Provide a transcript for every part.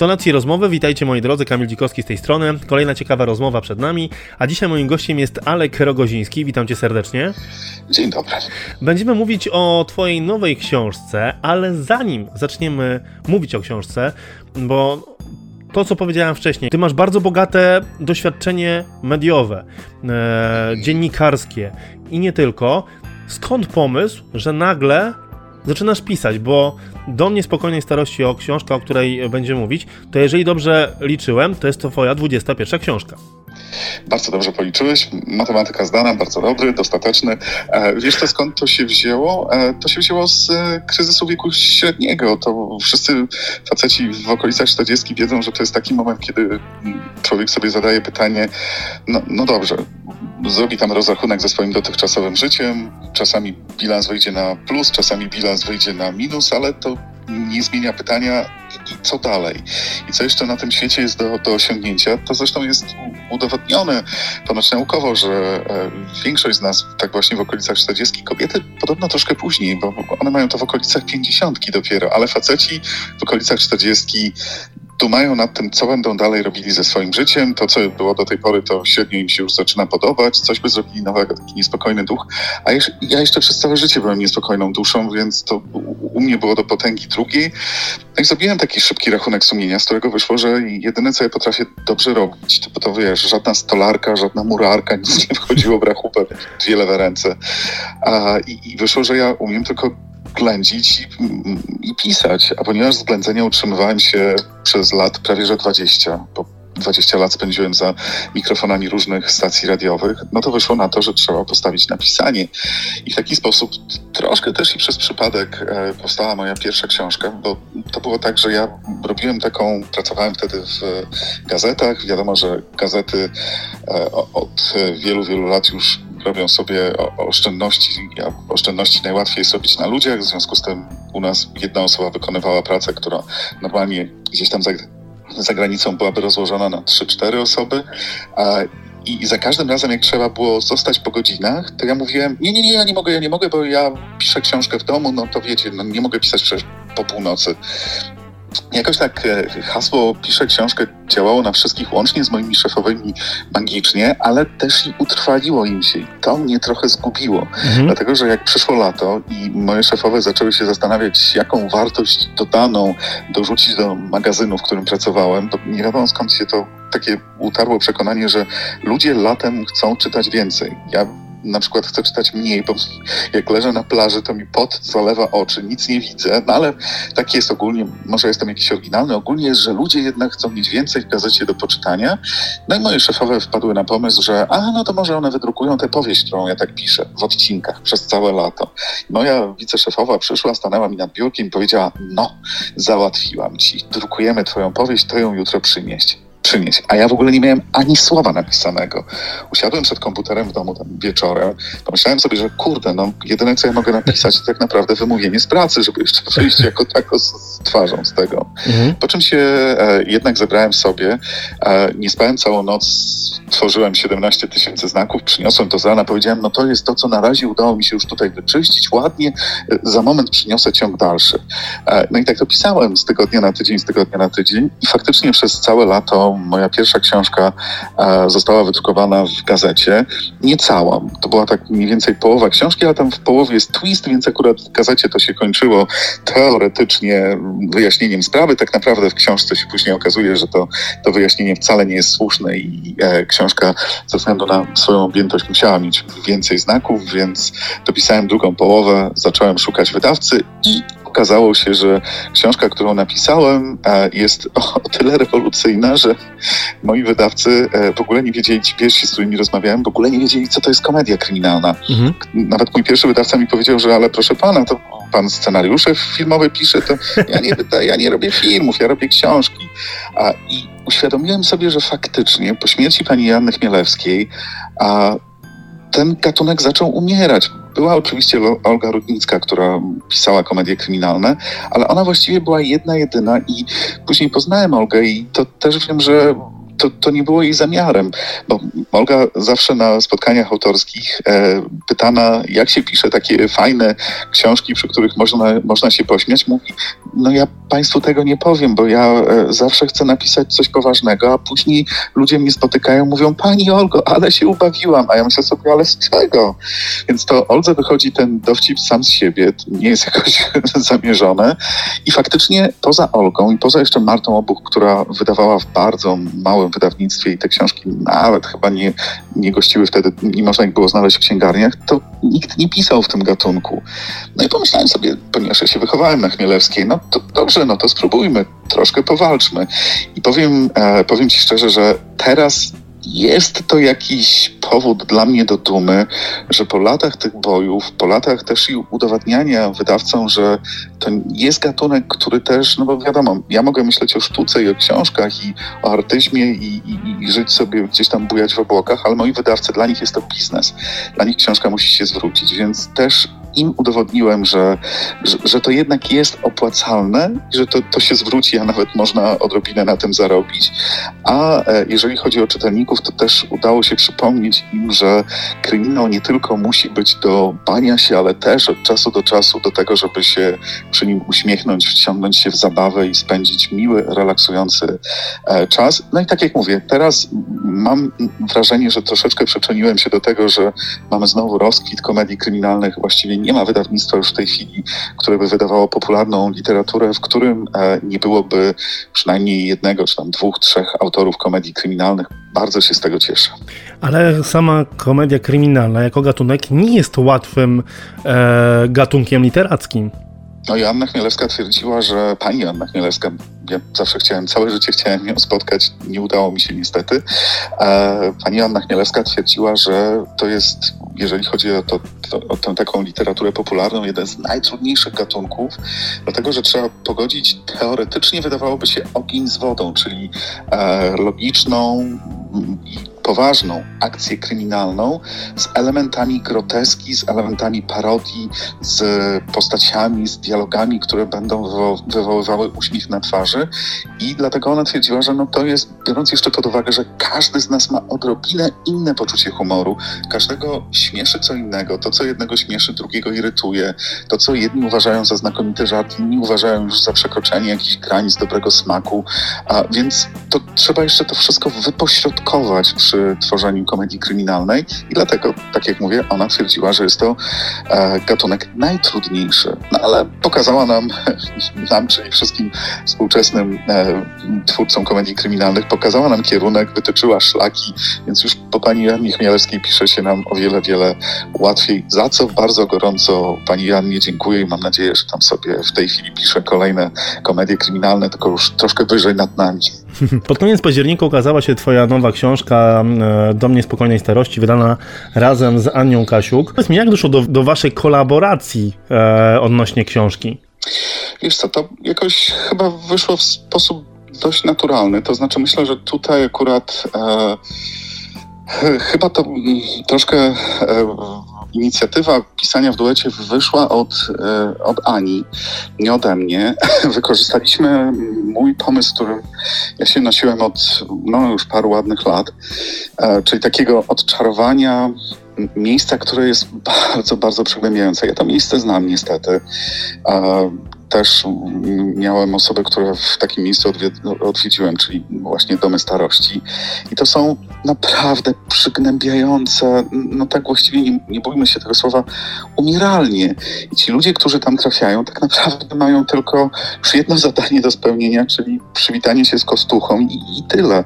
tonacji rozmowy witajcie moi drodzy, Kamil Dzikowski z tej strony. Kolejna ciekawa rozmowa przed nami, a dzisiaj moim gościem jest Alek Rogoziński. Witam cię serdecznie. Dzień dobry. Będziemy mówić o twojej nowej książce, ale zanim zaczniemy mówić o książce, bo to, co powiedziałem wcześniej, ty masz bardzo bogate doświadczenie mediowe, e, dziennikarskie i nie tylko. Skąd pomysł, że nagle zaczynasz pisać, bo do mnie spokojnej starości o książkę, o której będziemy mówić, to jeżeli dobrze liczyłem, to jest to twoja 21 książka. Bardzo dobrze policzyłeś. Matematyka zdana, bardzo dobry, dostateczny. E, wiesz to skąd to się wzięło? E, to się wzięło z e, kryzysu wieku średniego. To wszyscy faceci w okolicach 40 wiedzą, że to jest taki moment, kiedy człowiek sobie zadaje pytanie, no, no dobrze, zrobi tam rozrachunek ze swoim dotychczasowym życiem. Czasami bilans wyjdzie na plus, czasami bilans wyjdzie na minus, ale to nie zmienia pytania, co dalej? I co jeszcze na tym świecie jest do, do osiągnięcia? To zresztą jest udowodnione ponoć naukowo, że e, większość z nas, tak właśnie w okolicach 40, kobiety podobno troszkę później, bo one mają to w okolicach 50 dopiero, ale faceci w okolicach 40 dumają nad tym, co będą dalej robili ze swoim życiem. To, co było do tej pory, to średnio im się już zaczyna podobać. Coś by zrobili nowego, taki niespokojny duch. A ja jeszcze przez całe życie byłem niespokojną duszą, więc to u mnie było do potęgi drugiej. No i zrobiłem taki szybki rachunek sumienia, z którego wyszło, że jedyne, co ja potrafię dobrze robić, to, to wiesz, żadna stolarka, żadna murarka, nic nie wchodziło w rachubę, dwie lewe ręce. A, i, I wyszło, że ja umiem tylko ględzić i, i, pisać. A ponieważ z ględzenia utrzymywałem się przez lat prawie że 20, bo 20 lat spędziłem za mikrofonami różnych stacji radiowych, no to wyszło na to, że trzeba postawić na pisanie. I w taki sposób troszkę też i przez przypadek e, powstała moja pierwsza książka, bo to było tak, że ja robiłem taką, pracowałem wtedy w gazetach. Wiadomo, że gazety e, od wielu, wielu lat już robią sobie oszczędności, oszczędności najłatwiej jest na ludziach, w związku z tym u nas jedna osoba wykonywała pracę, która normalnie gdzieś tam za, za granicą byłaby rozłożona na 3-4 osoby, a i za każdym razem, jak trzeba było zostać po godzinach, to ja mówiłem, nie, nie, nie, ja nie mogę, ja nie mogę, bo ja piszę książkę w domu, no to wiecie, no nie mogę pisać przecież po północy. Jakoś tak e, hasło piszę książkę działało na wszystkich łącznie z moimi szefowymi magicznie, ale też i utrwaliło im się. I to mnie trochę zgubiło. Mhm. Dlatego, że jak przyszło lato i moje szefowe zaczęły się zastanawiać, jaką wartość dodaną dorzucić do magazynu, w którym pracowałem, to nie wiadomo skąd się to takie utarło przekonanie, że ludzie latem chcą czytać więcej. Ja na przykład chcę czytać mniej, bo jak leżę na plaży, to mi pot zalewa oczy, nic nie widzę, no ale tak jest ogólnie, może jestem jakiś oryginalny, ogólnie jest, że ludzie jednak chcą mieć więcej w gazecie do poczytania. No i moje szefowe wpadły na pomysł, że a, no to może one wydrukują tę powieść, którą ja tak piszę, w odcinkach, przez całe lato. Moja wiceszefowa przyszła, stanęła mi nad biurkiem i powiedziała, no, załatwiłam ci, drukujemy twoją powieść, to ją jutro przynieść przynieść. A ja w ogóle nie miałem ani słowa napisanego. Usiadłem przed komputerem w domu tam wieczorem. Pomyślałem sobie, że kurde, no jedyne co ja mogę napisać to tak naprawdę wymówienie z pracy, żeby jeszcze wyjść jako tako z, z twarzą z tego. Mhm. Po czym się e, jednak zebrałem sobie. E, nie spałem całą noc, tworzyłem 17 tysięcy znaków, przyniosłem to z rana, powiedziałem, no to jest to, co na razie udało mi się już tutaj wyczyścić ładnie. E, za moment przyniosę ciąg dalszy. E, no i tak to pisałem z tygodnia na tydzień, z tygodnia na tydzień i faktycznie przez całe lato moja pierwsza książka e, została wydrukowana w gazecie. Nie cała. To była tak mniej więcej połowa książki, a tam w połowie jest twist, więc akurat w gazecie to się kończyło teoretycznie wyjaśnieniem sprawy. Tak naprawdę w książce się później okazuje, że to, to wyjaśnienie wcale nie jest słuszne i e, książka ze względu na swoją objętość musiała mieć więcej znaków, więc dopisałem drugą połowę, zacząłem szukać wydawcy i okazało się, że książka, którą napisałem, e, jest o tyle rewolucyjna, że moi wydawcy e, w ogóle nie wiedzieli, ci pierwsi, z którymi rozmawiałem, w ogóle nie wiedzieli, co to jest komedia kryminalna. Mhm. Nawet mój pierwszy wydawca mi powiedział, że ale proszę pana, to pan scenariusze filmowe pisze, to ja nie, ja nie robię filmów, ja robię książki. A, I uświadomiłem sobie, że faktycznie po śmierci pani Janny Chmielewskiej a, ten gatunek zaczął umierać. Była oczywiście Olga Rudnicka, która pisała komedie kryminalne, ale ona właściwie była jedna, jedyna i później poznałem Olgę i to też wiem, że to, to nie było jej zamiarem, bo Olga zawsze na spotkaniach autorskich e, pytana, jak się pisze takie fajne książki, przy których można, można się pośmiać, mówi, no ja Państwu tego nie powiem, bo ja e, zawsze chcę napisać coś poważnego, a później ludzie mnie spotykają, mówią, Pani Olgo, ale się ubawiłam, a ja myślę sobie, ale z czego? Więc to Oldze wychodzi ten dowcip sam z siebie, nie jest jakoś zamierzone i faktycznie poza Olgą i poza jeszcze Martą Obuch, która wydawała w bardzo małym wydawnictwie i te książki nawet chyba nie, nie gościły wtedy, nie można ich było znaleźć w księgarniach, to nikt nie pisał w tym gatunku. No i pomyślałem sobie, ponieważ ja się wychowałem na Chmielewskiej, no to dobrze, no to spróbujmy, troszkę powalczmy. I powiem, e, powiem Ci szczerze, że teraz jest to jakiś powód dla mnie do dumy, że po latach tych bojów, po latach też i udowadniania wydawcom, że to jest gatunek, który też, no bo wiadomo, ja mogę myśleć o sztuce i o książkach i o artyzmie i, i, i żyć sobie gdzieś tam bujać w obłokach, ale moi wydawcy, dla nich jest to biznes. Dla nich książka musi się zwrócić, więc też im udowodniłem, że, że, że, to jednak jest opłacalne i że to, to się zwróci, a nawet można odrobinę na tym zarobić. A e, jeżeli chodzi o czytelników, to też udało się przypomnieć im, że kryminał nie tylko musi być do bania się, ale też od czasu do czasu do tego, żeby się przy nim uśmiechnąć, wciągnąć się w zabawę i spędzić miły, relaksujący e, czas. No i tak jak mówię, teraz mam wrażenie, że troszeczkę przyczyniłem się do tego, że mamy znowu rozkwit komedii kryminalnych właściwie nie ma wydawnictwa już w tej chwili, które by wydawało popularną literaturę, w którym e, nie byłoby przynajmniej jednego, czy tam dwóch, trzech autorów komedii kryminalnych. Bardzo się z tego cieszę. Ale sama komedia kryminalna jako gatunek nie jest łatwym e, gatunkiem literackim. No i Anna Chmielewska twierdziła, że pani Anna Chmielewska, ja zawsze chciałem, całe życie chciałem ją spotkać, nie udało mi się niestety. E, pani Anna Chmielewska twierdziła, że to jest, jeżeli chodzi o, to, to, o tę taką literaturę popularną, jeden z najtrudniejszych gatunków, dlatego że trzeba pogodzić teoretycznie wydawałoby się ogień z wodą, czyli e, logiczną poważną akcję kryminalną z elementami groteski, z elementami parodii, z postaciami, z dialogami, które będą wywoływały uśmiech na twarzy. I dlatego ona twierdziła, że no to jest, biorąc jeszcze pod uwagę, że każdy z nas ma odrobinę inne poczucie humoru, każdego śmieszy co innego, to co jednego śmieszy, drugiego irytuje, to co jedni uważają za znakomity żart, inni uważają już za przekroczenie jakichś granic dobrego smaku, a więc to trzeba jeszcze to wszystko wypośrodkować przy tworzeniu komedii kryminalnej i dlatego, tak jak mówię, ona twierdziła, że jest to e, gatunek najtrudniejszy. No ale pokazała nam, nam czyli wszystkim współczesnym e, twórcom komedii kryminalnych, pokazała nam kierunek, wytyczyła szlaki, więc już po pani Jannie Chmielewskiej pisze się nam o wiele, wiele łatwiej, za co bardzo gorąco pani Jannie dziękuję i mam nadzieję, że tam sobie w tej chwili pisze kolejne komedie kryminalne, tylko już troszkę wyżej nad nami. Pod koniec października ukazała się twoja nowa książka e, Do mnie spokojnej starości, wydana razem z Anią Kasiuk. Powiedz mi, jak doszło do, do waszej kolaboracji e, odnośnie książki? Wiesz co, to jakoś chyba wyszło w sposób dość naturalny. To znaczy myślę, że tutaj akurat e, chyba to troszkę e, inicjatywa pisania w duecie wyszła od, e, od Ani, nie ode mnie. Wykorzystaliśmy mój pomysł, którym ja się nosiłem od no, już paru ładnych lat, e, czyli takiego odczarowania miejsca, które jest bardzo, bardzo przygnębiające. Ja to miejsce znam niestety też miałem osoby, które w takim miejscu odwiedziłem, czyli właśnie domy starości. I to są naprawdę przygnębiające, no tak właściwie nie, nie bójmy się tego słowa, umieralnie. I ci ludzie, którzy tam trafiają, tak naprawdę mają tylko już jedno zadanie do spełnienia, czyli przywitanie się z kostuchą i, i tyle.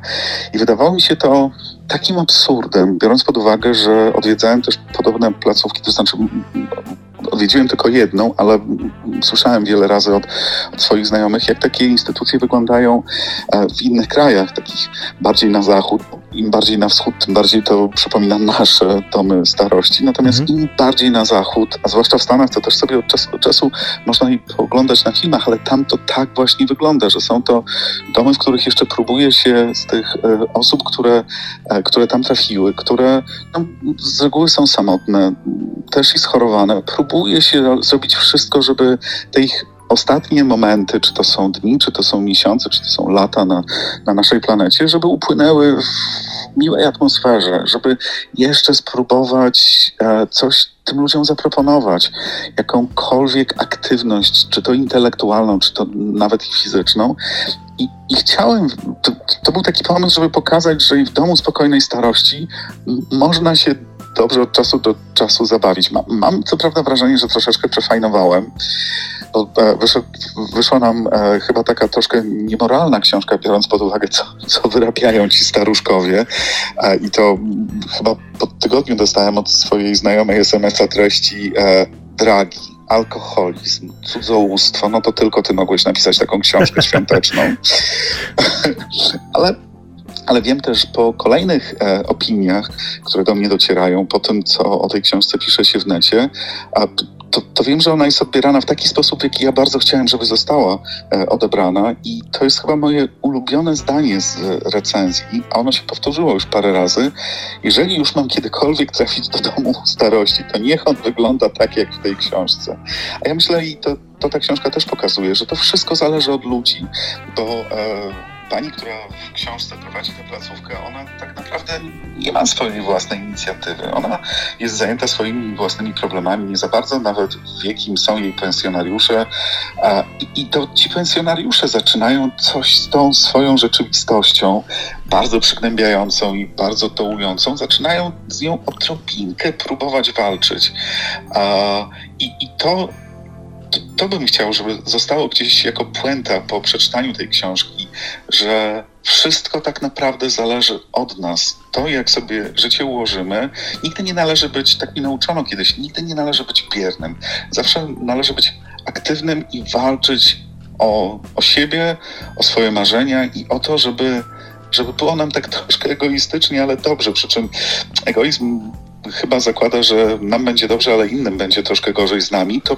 I wydawało mi się to takim absurdem, biorąc pod uwagę, że odwiedzałem też podobne placówki, to znaczy odwiedziłem tylko jedną, ale słyszałem wiele razy od, od swoich znajomych, jak takie instytucje wyglądają e, w innych krajach, takich bardziej na zachód. Im bardziej na wschód, tym bardziej to przypomina nasze domy starości. Natomiast mhm. im bardziej na zachód, a zwłaszcza w Stanach, to też sobie od czasu do czasu można i oglądać na filmach, ale tam to tak właśnie wygląda, że są to domy, w których jeszcze próbuje się z tych e, osób, które, e, które tam trafiły, które no, z reguły są samotne, też i schorowane, próbuje się zrobić wszystko, żeby te ich ostatnie momenty, czy to są dni, czy to są miesiące, czy to są lata na, na naszej planecie, żeby upłynęły w miłej atmosferze, żeby jeszcze spróbować e, coś tym ludziom zaproponować, jakąkolwiek aktywność, czy to intelektualną, czy to nawet i fizyczną. I, i chciałem, to, to, był taki pomysł, żeby pokazać, że w domu spokojnej starości można się dobrze od czasu do czasu zabawić. Mam, mam co prawda wrażenie, że troszeczkę przefajnowałem, bo e, wyszedł, wyszła nam e, chyba taka troszkę niemoralna książka, biorąc pod uwagę, co, co wyrabiają ci staruszkowie. E, I to chyba po tygodniu dostałem od swojej znajomej SMS-a treści e, dragi, alkoholizm, cudzołóstwo, no to tylko ty mogłeś napisać taką książkę świąteczną. Ale ale wiem też po kolejnych e, opiniach, które do mnie docierają, po tym, co o tej książce pisze się w necie, a to, to, wiem, że ona jest odbierana w taki sposób, jaki ja bardzo chciałem, żeby została e, odebrana. I to jest chyba moje ulubione zdanie z recenzji, a ono się powtórzyło już parę razy. Jeżeli już mam kiedykolwiek trafić do domu starości, to niech on wygląda tak, jak w tej książce. A ja myślę, i to, to ta książka też pokazuje, że to wszystko zależy od ludzi, bo. E, pani, która w książce prowadzi tę placówkę, ona tak naprawdę nie ma swojej własnej inicjatywy. Ona jest zajęta swoimi własnymi problemami, nie za bardzo nawet w jakim są jej pensjonariusze. I to ci pensjonariusze zaczynają coś z tą swoją rzeczywistością, bardzo przygnębiającą i bardzo dołującą, zaczynają z nią odrobinkę próbować walczyć. I, i to to, to bym chciał, żeby zostało gdzieś jako puenta po przeczytaniu tej książki, że wszystko tak naprawdę zależy od nas. To, jak sobie życie ułożymy, nigdy nie należy być, tak mi nauczono kiedyś, nigdy nie należy być biernym. Zawsze należy być aktywnym i walczyć o, o siebie, o swoje marzenia i o to, żeby, żeby było nam tak troszkę egoistycznie, ale dobrze. Przy czym egoizm chyba zakłada, że nam będzie dobrze, ale innym będzie troszkę gorzej z nami, to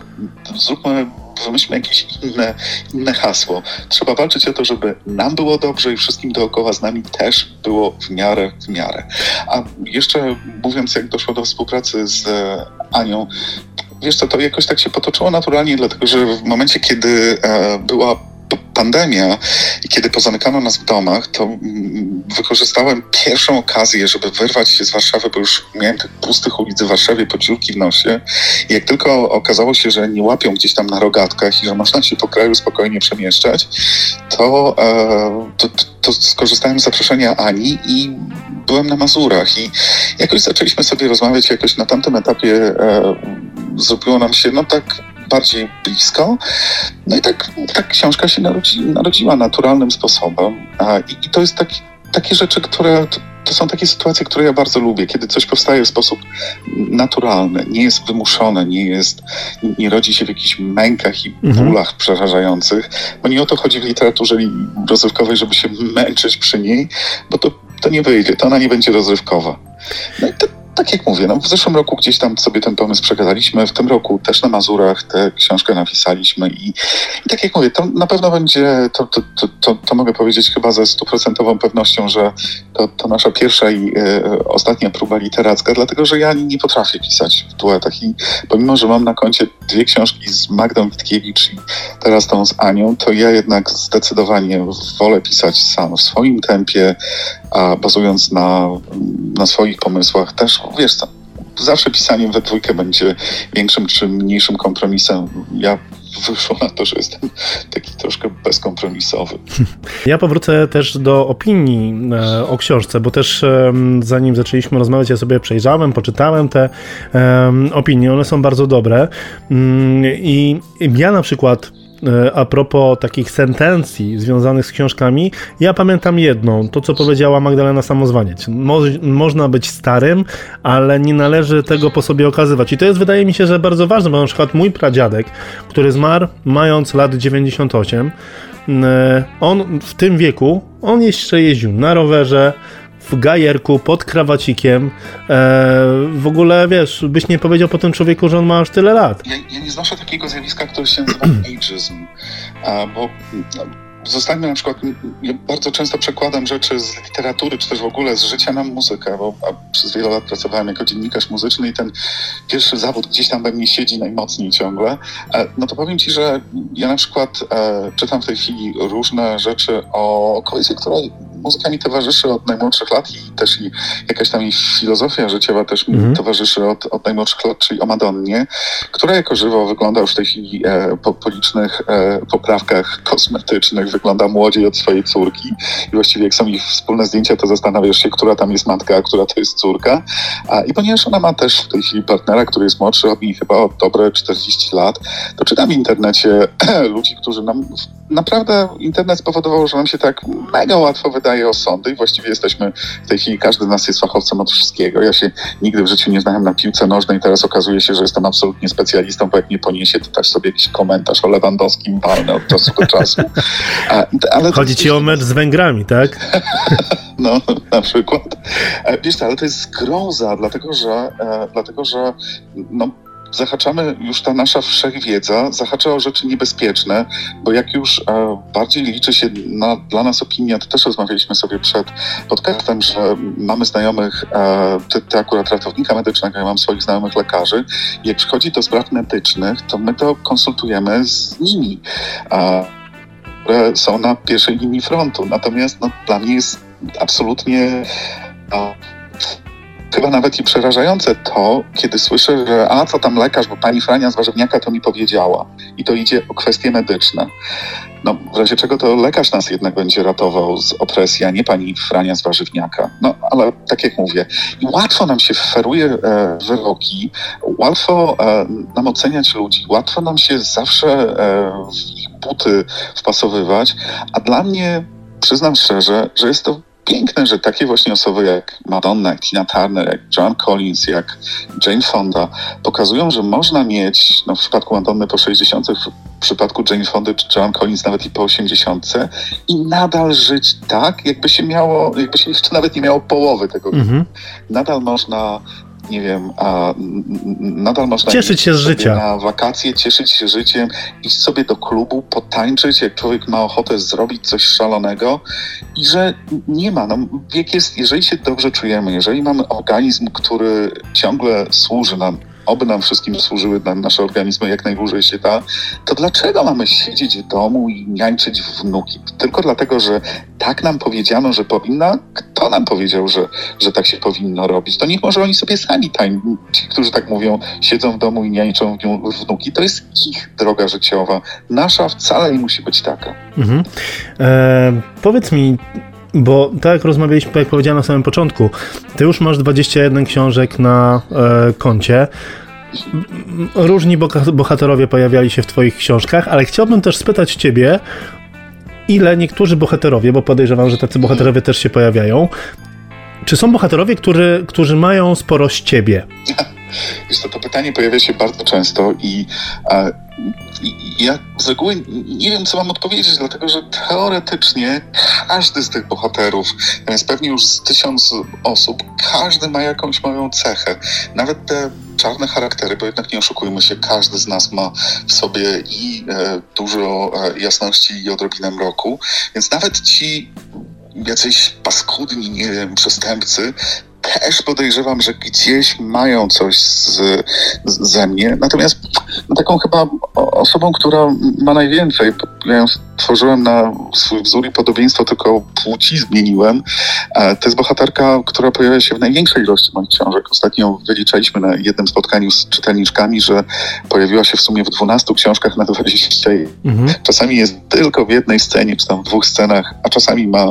zróbmy, wymyślmy jakieś inne, inne hasło. Trzeba walczyć o to, żeby nam było dobrze i wszystkim dookoła z nami też było w miarę, w miarę. A jeszcze mówiąc, jak doszło do współpracy z Anią, wiesz co, to jakoś tak się potoczyło naturalnie, dlatego że w momencie, kiedy e, była pandemia i kiedy pozamykano nas w domach, to mm, wykorzystałem pierwszą okazję, żeby wyrwać się z Warszawy, bo już miałem tych pustych ulic w Warszawie po dziurki w nosie. I jak tylko okazało się, że nie łapią gdzieś tam na rogatkach i że można się po kraju spokojnie przemieszczać, to, e, to, to skorzystałem z zaproszenia Ani i byłem na Mazurach i jakoś zaczęliśmy sobie rozmawiać, jakoś na tamtym etapie e, zrobiło nam się, no tak bardziej blisko. No i tak ta książka się narodzi, narodziła naturalnym sposobem. I, i to jest taki, takie rzeczy, które to są takie sytuacje, które ja bardzo lubię, kiedy coś powstaje w sposób naturalny, nie jest wymuszone, nie jest, nie rodzi się w jakichś mękach i mhm. bólach przerażających, bo nie o to chodzi w literaturze rozrywkowej, żeby się męczyć przy niej, bo to, to nie wyjdzie, to ona nie będzie rozrywkowa. No i to, tak jak mówię, no w zeszłym roku gdzieś tam sobie ten pomysł przegadaliśmy, w tym roku też na Mazurach tę książkę napisaliśmy i, i tak jak mówię, to na pewno będzie, to, to, to, to, to mogę powiedzieć chyba ze stuprocentową pewnością, że to, to nasza pierwsza i e, ostatnia próba literacka, dlatego że ja nie potrafię pisać w duetach i pomimo, że mam na koncie dwie książki z Magdą Witkiewicz i teraz tą z Anią, to ja jednak zdecydowanie wolę pisać sam w swoim tempie, a bazując na, na swoich pomysłach też, wiesz co, zawsze pisaniem we dwójkę będzie większym czy mniejszym kompromisem. Ja wyszło na to, że jestem taki troszkę bezkompromisowy. Ja powrócę też do opinii e, o książce, bo też zanim zaczęliśmy rozmawiać, ja sobie przejrzałem, poczytałem te opinie, one są bardzo dobre mm, i ja na przykład a propos takich sentencji związanych z książkami, ja pamiętam jedną, to co powiedziała Magdalena Samozwaniec. Mo można być starym, ale nie należy tego po sobie okazywać. I to jest, wydaje mi się, że bardzo ważne, bo na przykład mój pradziadek, który zmarł mając lat 98, e, on w tym wieku, on jeszcze jeździł na rowerze, w gajerku, pod krawacikiem. E, w ogóle, wiesz, byś nie powiedział po tym człowieku, że on ma aż tyle lat. Ja, ja nie znoszę takiego zjawiska, które się nazywa ageism, bo no, zostańmy na przykład, ja bardzo często przekładam rzeczy z literatury, czy też w ogóle z życia na muzykę, bo przez wiele lat pracowałem jako dziennikarz muzyczny i ten pierwszy zawód gdzieś tam we mnie siedzi najmocniej ciągle. E, no to powiem Ci, że ja na przykład e, czytam w tej chwili różne rzeczy o kobiecie, która muzyka mi towarzyszy od najmłodszych lat i też i jakaś tam ich filozofia życiowa też mi Mhm. towarzyszy od, od najmłodszych lat, czyli o Madonnie, która jako żywo wygląda już w tej chwili e, po, po licznych poprawkach kosmetycznych, wygląda młodziej od swojej córki i właściwie jak są ich wspólne zdjęcia, to zastanawiasz się, która tam jest matka, a która to jest córka. A, I ponieważ ona ma też w tej chwili partnera, który jest młodszy od niej chyba o dobre 40 lat, to czytam w internecie ludzi, którzy nam naprawdę internet spowodował, że nam się tak mega łatwo wydaje osądy i właściwie jesteśmy w tej chwili, każdy z nas jest fachowcem od wszystkiego. Ja się nigdy w życiu nie znałem na piłce nożnej, teraz okazuje się, że jestem absolutnie specjalistą, bo jak nie poniesie, to też sobie jakiś komentarz o Lewandowskim walnę od czasu do czasu. A, ale Chodzi ci o mecz z Węgrami, tak? no, na przykład. E, Wiesz, ale to jest groza, dlatego że, e, dlatego, że no, zahaczamy już ta nasza wszechwiedza, zahacza o rzeczy niebezpieczne, bo jak już e, bardziej liczy się na, dla nas opinia, to też rozmawialiśmy sobie przed podcastem, że mamy znajomych, e, ty, ty akurat ratownika medycznego, ja mam swoich znajomych lekarzy, jak przychodzi do spraw medycznych, to my to konsultujemy z nimi. E, które są na pierwszej linii frontu. Natomiast no, dla mnie jest absolutnie no, chyba nawet i przerażające to, kiedy słyszę, że a co tam lekarz, bo pani Frania z warzywniaka to mi powiedziała. I to idzie o kwestie medyczne. No, w razie czego to lekarz nas jednak będzie ratował z opresji, a nie pani Frania z warzywniaka. No, ale tak jak mówię, łatwo nam się feruje e, wyroki, łatwo e, nam oceniać ludzi, łatwo nam się zawsze e, w ich buty wpasowywać, a dla mnie, przyznam szczerze, że jest to piękne, że takie właśnie osoby jak Madonna, jak Tina Turner, jak Joan Collins, jak Jane Fonda pokazują, że można mieć, no w przypadku Madonny po 60, w przypadku Jane Fondy czy Joan Collins nawet i po 80 i nadal żyć tak, jakby się miało, jakby się jeszcze nawet nie miało połowy tego. Mhm. Nadal można nie wiem, a nadal można Cieszyć się z życia. Na wakacje, cieszyć się życiem, iść sobie do klubu, potańczyć, jak człowiek ma ochotę zrobić coś szalonego i że nie ma. No, wiek jest, jeżeli się dobrze czujemy, jeżeli mamy organizm, który ciągle służy nam, oby nam wszystkim służyły nam nasze organizmy jak najdłużej się da, to dlaczego mamy siedzieć w domu i niańczyć wnuki? Tylko dlatego, że tak nam powiedziano, że powinna? Kto nam powiedział, że, że tak się powinno robić? To niech może oni sobie sami tań, ci, którzy tak mówią, siedzą w domu i niańczą wnuki. To jest ich droga życiowa. Nasza wcale nie musi być taka. Mhm. E, powiedz mi, bo tak jak rozmawialiśmy, tak jak powiedziałem na samym początku, ty już masz 21 książek na e, koncie. Różni bohaterowie pojawiali się w twoich książkach, ale chciałbym też spytać ciebie, ile niektórzy bohaterowie, bo podejrzewam, że tacy bohaterowie też się pojawiają, czy są bohaterowie, którzy, którzy mają sporo z ciebie? Wiesz co, to pytanie pojawia się bardzo często i, i ja z reguły nie wiem, co mam odpowiedzieć, dlatego że teoretycznie każdy z tych bohaterów, jest pewnie już z tysiąc osób, każdy ma jakąś moją cechę. Nawet te czarne charaktery, bo jednak nie oszukujmy się, każdy z nas ma w sobie i e, dużo e, jasności i odrobinę mroku, więc nawet ci jacyś paskudni, nie wiem, przestępcy, też podejrzewam, że gdzieś mają coś z, z, ze mnie. Natomiast no, taką chyba osobą, która ma najwięcej, ja ją stworzyłem na swój wzór i podobieństwo, tylko płci zmieniłem. E, To jest bohaterka, która pojawia się w największej ilości moich książek. Ostatnio wyliczaliśmy na jednym spotkaniu z czytelniczkami, że pojawiła się w sumie w 12 książkach na 20 Mhm. Czasami jest tylko w jednej scenie, czy tam w dwóch scenach, a czasami ma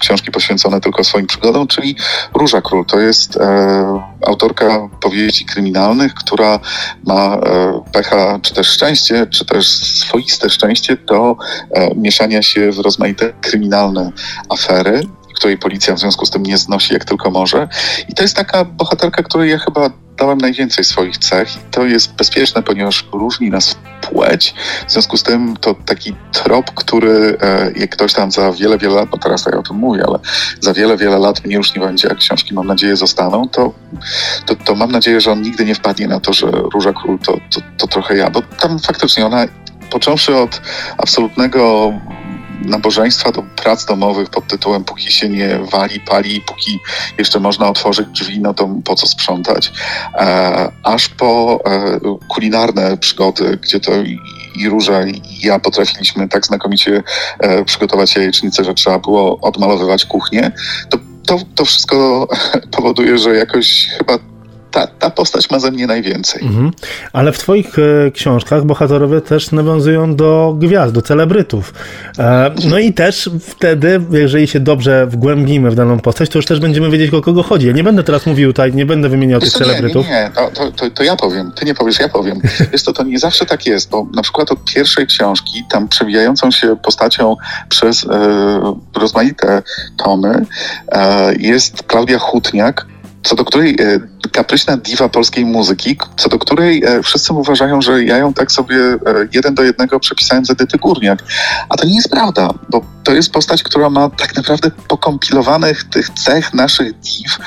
książki poświęcone tylko swoim przygodom, czyli Róża Król. To jest e, autorka powieści kryminalnych, która ma e, pecha, czy też szczęście, czy też swoiste szczęście do e, mieszania się w rozmaite kryminalne afery której policja w związku z tym nie znosi jak tylko może. I to jest taka bohaterka, której ja chyba dałem najwięcej swoich cech. I to jest bezpieczne, ponieważ różni nas płeć. W związku z tym to taki trop, który e, jak ktoś tam za wiele, wiele lat, no teraz ja o tym mówię, ale za wiele, wiele lat mnie już nie będzie, a książki mam nadzieję zostaną, to, to, to mam nadzieję, że on nigdy nie wpadnie na to, że Róża Król to, to, to trochę ja, bo tam faktycznie ona, począwszy od absolutnego nabożeństwa do prac domowych pod tytułem póki się nie wali, pali, póki jeszcze można otworzyć drzwi, no to po co sprzątać, e, aż po e, kulinarne przygody, gdzie to i Róża i ja potrafiliśmy tak znakomicie e, przygotować jajecznicę, że trzeba było odmalowywać kuchnię, to to, to wszystko powoduje, że jakoś chyba ta, ta postać ma ze mnie najwięcej. Mhm. Ale w twoich e, książkach bohaterowie też nawiązują do gwiazd, do celebrytów. E, no i też wtedy, jeżeli się dobrze wgłębimy w daną postać, to już też będziemy wiedzieć, o kogo chodzi. Ja nie będę teraz mówił tutaj, nie będę wymieniał tych celebrytów. Nie, nie, nie. To, to, to, ja powiem. Ty nie powiesz, ja powiem. Jest to, to nie zawsze tak jest, bo na przykład od pierwszej książki, tam przewijającą się postacią przez e, rozmaite tomy, e, jest Klaudia Hutniak, co do której e, kapryśna diwa polskiej muzyki, co do której e, wszyscy uważają, że ja ją tak sobie e, jeden do jednego przepisałem z Edyty Górniak. A to nie jest prawda, bo to jest postać, która ma tak naprawdę pokompilowanych tych cech naszych div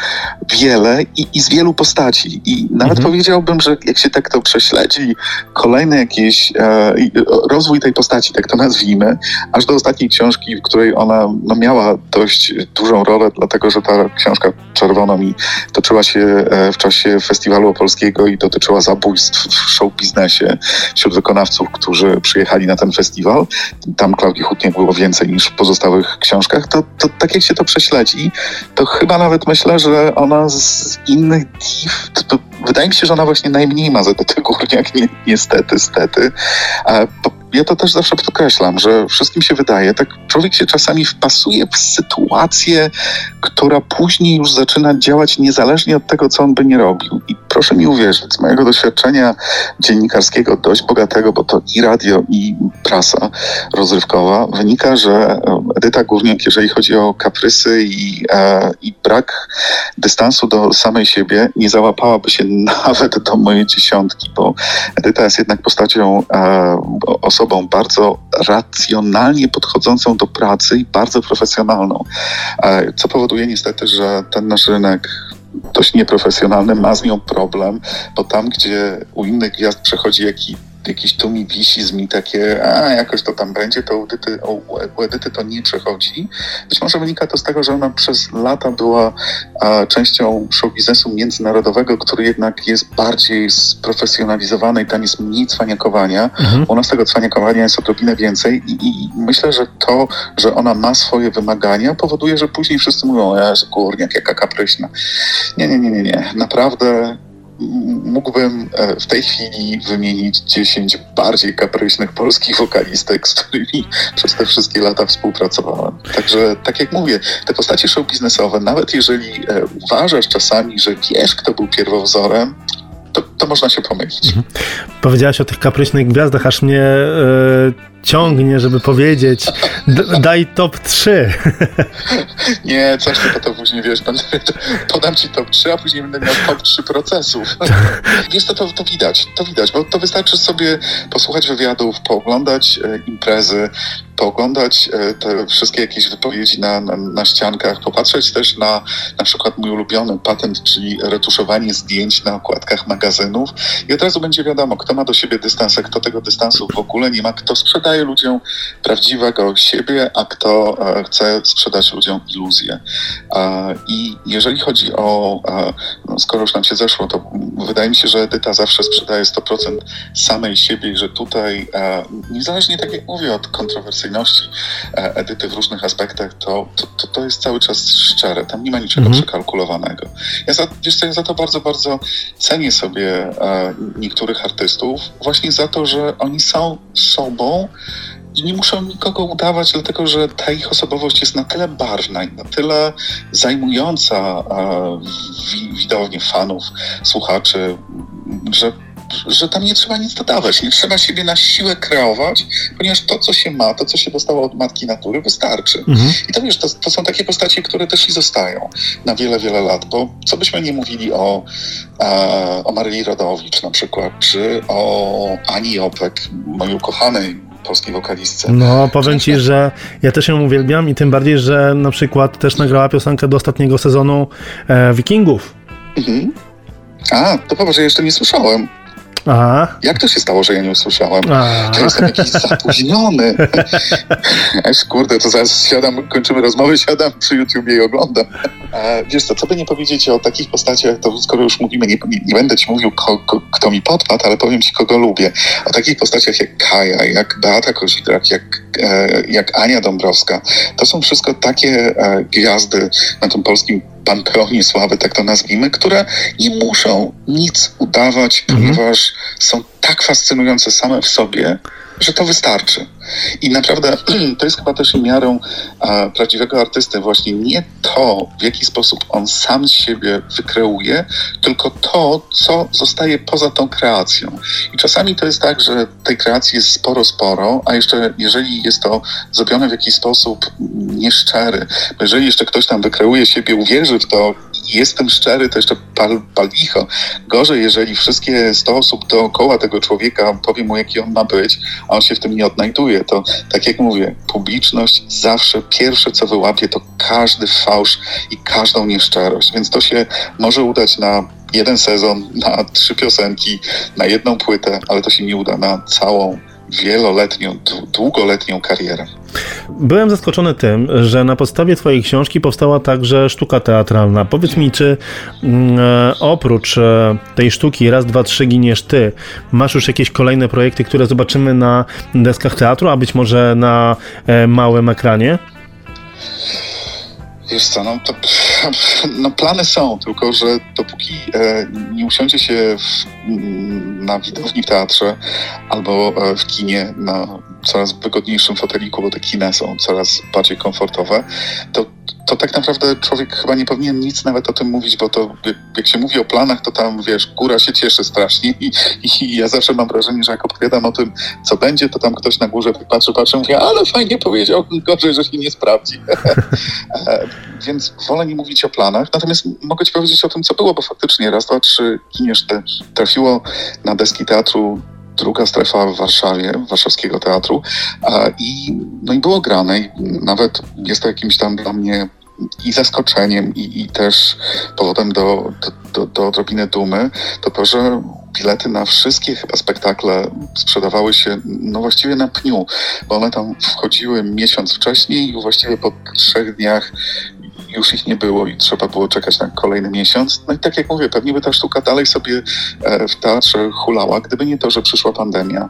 wiele i, i z wielu postaci. I nawet mhm. powiedziałbym, że jak się tak to prześledzi, kolejny jakiś e, rozwój tej postaci, tak to nazwijmy, aż do ostatniej książki, w której ona no, miała dość dużą rolę, dlatego że ta książka czerwona mi toczyła się e, w czasie festiwalu opolskiego i dotyczyła zabójstw w show biznesie wśród wykonawców, którzy przyjechali na ten festiwal. Tam Klaudii Hutniak było więcej niż w pozostałych książkach. To, to tak jak się to prześledzi, to chyba nawet myślę, że ona z innych div, wydaje mi się, że ona właśnie najmniej ma za to Górniak, ni niestety, stety. Ja to też zawsze podkreślam, że wszystkim się wydaje, tak człowiek się czasami wpasuje w sytuację, która później już zaczyna działać niezależnie od tego, co on by nie robił. I proszę mi uwierzyć, z mojego doświadczenia dziennikarskiego, dość bogatego, bo to i radio, i prasa rozrywkowa, wynika, że Edyta Górniak, jeżeli chodzi o kaprysy i, e, i brak dystansu do samej siebie, nie załapałaby się nawet do mojej dziesiątki, bo Edyta jest jednak postacią, e, osobą bardzo racjonalnie podchodzącą do pracy i bardzo profesjonalną, e, co powoduje niestety, że ten nasz rynek dość nieprofesjonalny ma z nią problem, bo tam, gdzie u innych gwiazd przechodzi jakiś jakiś tu mi wisi z mi takie, a jakoś to tam będzie, to u Edyty, u Edyty to nie przechodzi. Być może wynika to z tego, że ona przez lata była a, częścią show biznesu międzynarodowego, który jednak jest bardziej sprofesjonalizowany i tam jest mniej cwaniakowania. Mhm. U nas tego cwaniakowania jest odrobinę więcej i, i, myślę, że to, że ona ma swoje wymagania powoduje, że później wszyscy mówią, że górniak, jaka kapryśna. Nie, nie, nie, nie, nie. Naprawdę mógłbym e, w tej chwili wymienić 10 bardziej kapryśnych polskich wokalistek, z którymi przez te wszystkie lata współpracowałem. Także, tak jak mówię, te postacie show biznesowe, nawet jeżeli e, uważasz czasami, że wiesz, kto był pierwowzorem, to, to można się pomylić. Mhm. Powiedziałaś o tych kapryśnych gwiazdach, aż mnie e, ciągnie, żeby powiedzieć daj top 3. Nie, coś ty to później wiesz, będę, podam ci top 3, a później będę miał top 3 procesów. Wiesz, to, to, to widać, to widać, bo to wystarczy sobie posłuchać wywiadów, pooglądać e, imprezy, pooglądać e, te wszystkie jakieś wypowiedzi na, na, na, ściankach, popatrzeć też na na przykład mój ulubiony patent, czyli retuszowanie zdjęć na okładkach magazynów i od razu będzie wiadomo, kto ma do siebie dystans, a kto tego dystansu w ogóle nie ma, kto sprzedaje ludziom prawdziwego siebie, a kto e, chce sprzedać ludziom iluzję. I jeżeli chodzi o, no skoro już nam się zeszło, to wydaje mi się, że Edyta zawsze sprzedaje 100% samej siebie i że tutaj, e, niezależnie tak jak mówię, od kontrowersyjności E, Edyty w różnych aspektach, to, to, to, jest cały czas szczere. Tam nie ma niczego mhm. przekalkulowanego. Ja za, wiesz co, ja za to bardzo, bardzo cenię sobie e, niektórych artystów właśnie za to, że oni są sobą i nie muszą nikogo udawać, dlatego że ta ich osobowość jest na tyle barwna i na tyle zajmująca widownię fanów, słuchaczy, że że tam nie trzeba nic dodawać, nie trzeba siebie na siłę kreować, ponieważ to, co się ma, to, co się dostało od matki natury, wystarczy. Mhm. I to wiesz, to, to, są takie postacie, które też i zostają na wiele, wiele lat, bo co byśmy nie mówili o, o Rodowicz na przykład, czy o Ani Opek, mojej ukochanej polskiej wokalistce. No, powiem ci, że ja też ją uwielbiam i tym bardziej, że na przykład też nagrała piosenkę do ostatniego sezonu e, Wikingów. Mhm. A, to poważnie, jeszcze nie słyszałem. Aha. Jak to się stało, że ja nie usłyszałem? Aha. Ja jestem jakiś zapóźniony. Aż kurde, to zaraz siadam, kończymy rozmowę, siadam przy YouTubie i oglądam. E, wiesz co, co by nie powiedzieć o takich postaciach, to skoro już mówimy, nie, nie, nie będę ci mówił, ko, ko, kto mi podpadł, ale powiem ci, kogo lubię. O takich postaciach jak Kaja, jak Beata Kozidrak, jak, e, jak Ania Dąbrowska. To są wszystko takie e, gwiazdy na tym polskim panteonie sławy, tak to nazwijmy, które nie muszą nic udawać, mhm. ponieważ są tak fascynujące same w sobie, że to wystarczy. I naprawdę to jest chyba też miarą e, prawdziwego artysty właśnie nie to, w jaki sposób on sam siebie wykreuje, tylko to, co zostaje poza tą kreacją. I czasami to jest tak, że tej kreacji jest sporo, sporo, a jeszcze jeżeli jest to zrobione w jakiś sposób nieszczery, jeżeli jeszcze ktoś tam wykreuje siebie, uwierzy w to, jestem szczery, to jeszcze pal. Gorzej, jeżeli wszystkie 100 osób dookoła tego człowieka powie mu, jaki on ma być, a on się w tym nie odnajduje, to tak jak mówię, publiczność zawsze pierwsze, co wyłapie, to każdy fałsz i każdą nieszczerość. Więc to się może udać na jeden sezon, na trzy piosenki, na jedną płytę, ale to się nie uda na całą wieloletnią, długoletnią karierę. Byłem zaskoczony tym, że na podstawie Twojej książki powstała także sztuka teatralna. Powiedz mi, czy mm, e, oprócz e, tej sztuki Raz, dwa, trzy giniesz Ty, masz już jakieś kolejne projekty, które zobaczymy na deskach teatru, a być może na e, małym ekranie? Wiesz co, no, to, no plany są, tylko że dopóki e, nie usiądzie się w, na widowni w teatrze albo e, w kinie na coraz wygodniejszym foteliku, bo te kina są coraz bardziej komfortowe, to, to tak naprawdę człowiek chyba nie powinien nic nawet o tym mówić, bo to jak się mówi o planach, to tam wiesz, góra się cieszy strasznie i, i ja zawsze mam wrażenie, że jak opowiadam o tym, co będzie, to tam ktoś na górze patrzy, patrzy, mówi, ale fajnie powiedział, gorzej, że się nie sprawdzi. E, więc wolę nie mówić o planach, natomiast mogę ci powiedzieć o tym, co było, bo faktycznie raz, dwa, trzy Kiniesz trafiło na deski teatru druga strefa w Warszawie, Warszawskiego Teatru i, no i było grane i nawet jest to jakimś tam dla mnie i zaskoczeniem, i, i też powodem do, do, do, do odrobiny dumy, to to, że bilety na wszystkie chyba spektakle sprzedawały się no właściwie na pniu, bo one tam wchodziły miesiąc wcześniej i właściwie po trzech dniach już ich nie było i trzeba było czekać na kolejny miesiąc. No i tak jak mówię, pewnie by ta sztuka dalej sobie e, w teatrze hulała, gdyby nie to, że przyszła pandemia.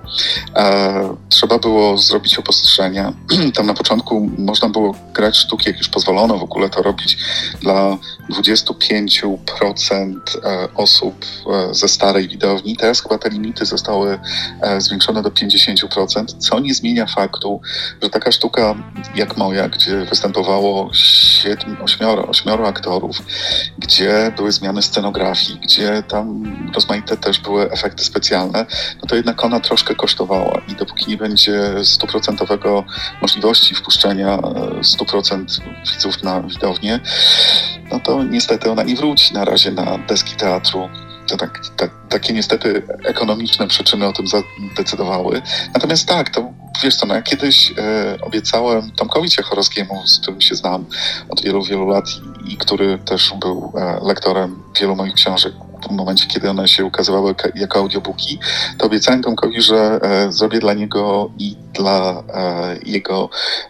E, trzeba było zrobić opostrzenia. Tam na początku można było grać sztuki, jak już pozwolono w ogóle to robić dla 25% e, osób ze starej widowni. Teraz chyba te limity zostały zwiększone do 50%, co nie zmienia faktu, że taka sztuka jak moja, gdzie występowało 7, ośmioro, ośmioro aktorów, gdzie były zmiany scenografii, gdzie tam rozmaite też były efekty specjalne, no to jednak ona troszkę kosztowała i dopóki nie będzie stuprocentowego możliwości wpuszczenia 100% e, widzów na widownię, no to niestety ona nie wróci na razie na deski teatru to tak, tak, takie niestety ekonomiczne przyczyny o tym zadecydowały. Natomiast tak, to wiesz co, no ja kiedyś e, obiecałem Tomkowi Ciechorowskiemu, z którym się znam od wielu, wielu lat i, i który też był e, lektorem wielu moich książek, w momencie, kiedy one się ukazywały jako audiobooki, to obiecałem Tomkowi, że e, zrobię dla niego i dla e, jego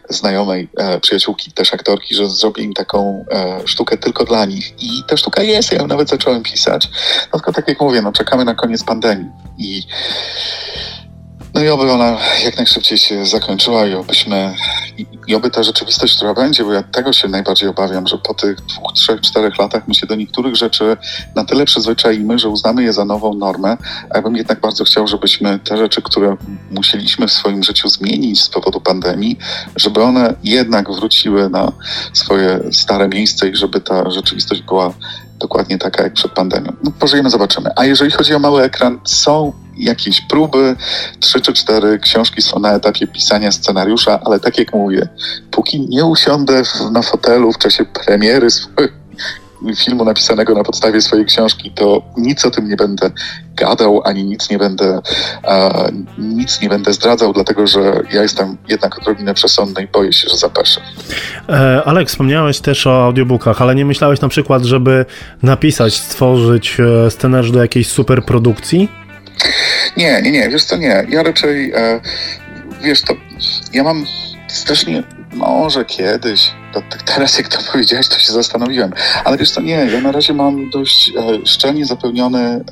znajomej e, przyjaciółki, też aktorki, że zrobię im taką e, sztukę tylko dla nich. I ta sztuka jest, ja ją nawet zacząłem pisać. No tylko tak jak mówię, no czekamy na koniec pandemii i no i oby ona jak najszybciej się zakończyła i obyśmy, i, oby ta rzeczywistość, która będzie, bo ja tego się najbardziej obawiam, że po tych dwóch, trzech, czterech latach my się do niektórych rzeczy na tyle przyzwyczaimy, że uznamy je za nową normę, a ja bym jednak bardzo chciał, żebyśmy te rzeczy, które musieliśmy w swoim życiu zmienić z powodu pandemii, żeby one jednak wróciły na swoje stare miejsce i żeby ta rzeczywistość była dokładnie taka jak przed pandemią. No, pożyjemy, zobaczymy. A jeżeli chodzi o mały ekran, są jakieś próby, trzy czy cztery książki są na etapie pisania scenariusza, ale tak jak mówię, póki nie usiądę w, na fotelu w czasie premiery filmu napisanego na podstawie swojej książki, to nic o tym nie będę gadał, ani nic nie będę, e, nic nie będę zdradzał, dlatego że ja jestem jednak odrobinę przesądny i boję się, że zapeszę. E, Alek, wspomniałeś też o audiobookach, ale nie myślałeś na przykład, żeby napisać, stworzyć e, scenariusz do jakiejś superprodukcji? produkcji? Nie, nie, nie, wiesz co, nie. Ja raczej, e, wiesz, to ja mam strasznie, może kiedyś, to teraz jak to powiedziałeś, to się zastanowiłem. Ale wiesz co, nie, ja na razie mam dość e, szczelnie zapełniony